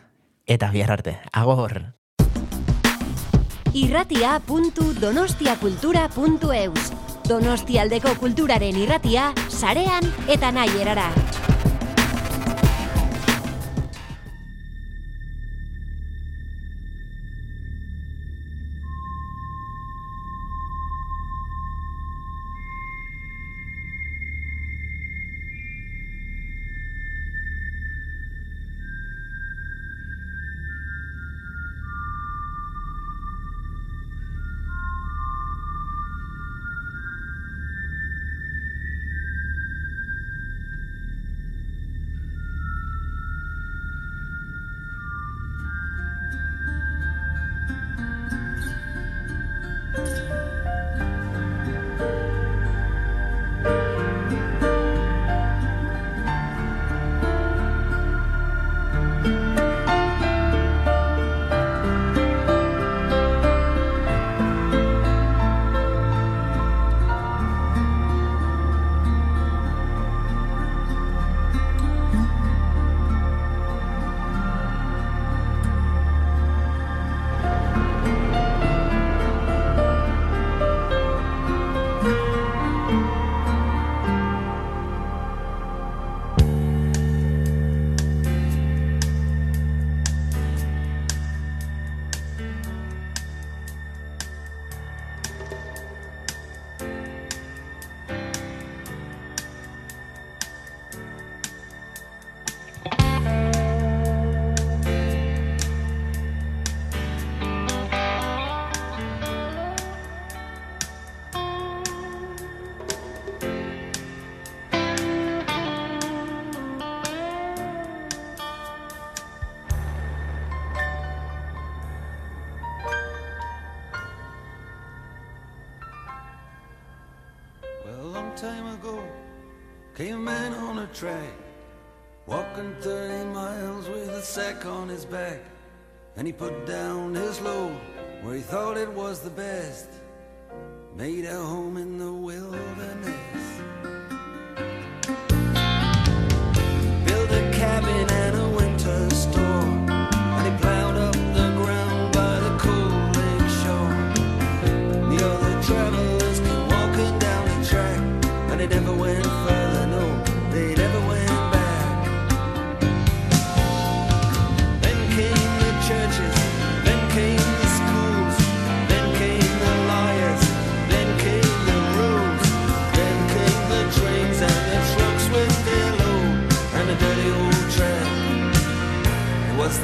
eta bihar arte. Agor! irratia.donostiakultura.eus Donostialdeko kulturaren irratia, sarean eta nahi erara. Track, walking 30 miles with a sack on his back. And he put down his load where he thought it was the best, made a home in the wilderness.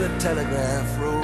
The telegraph road.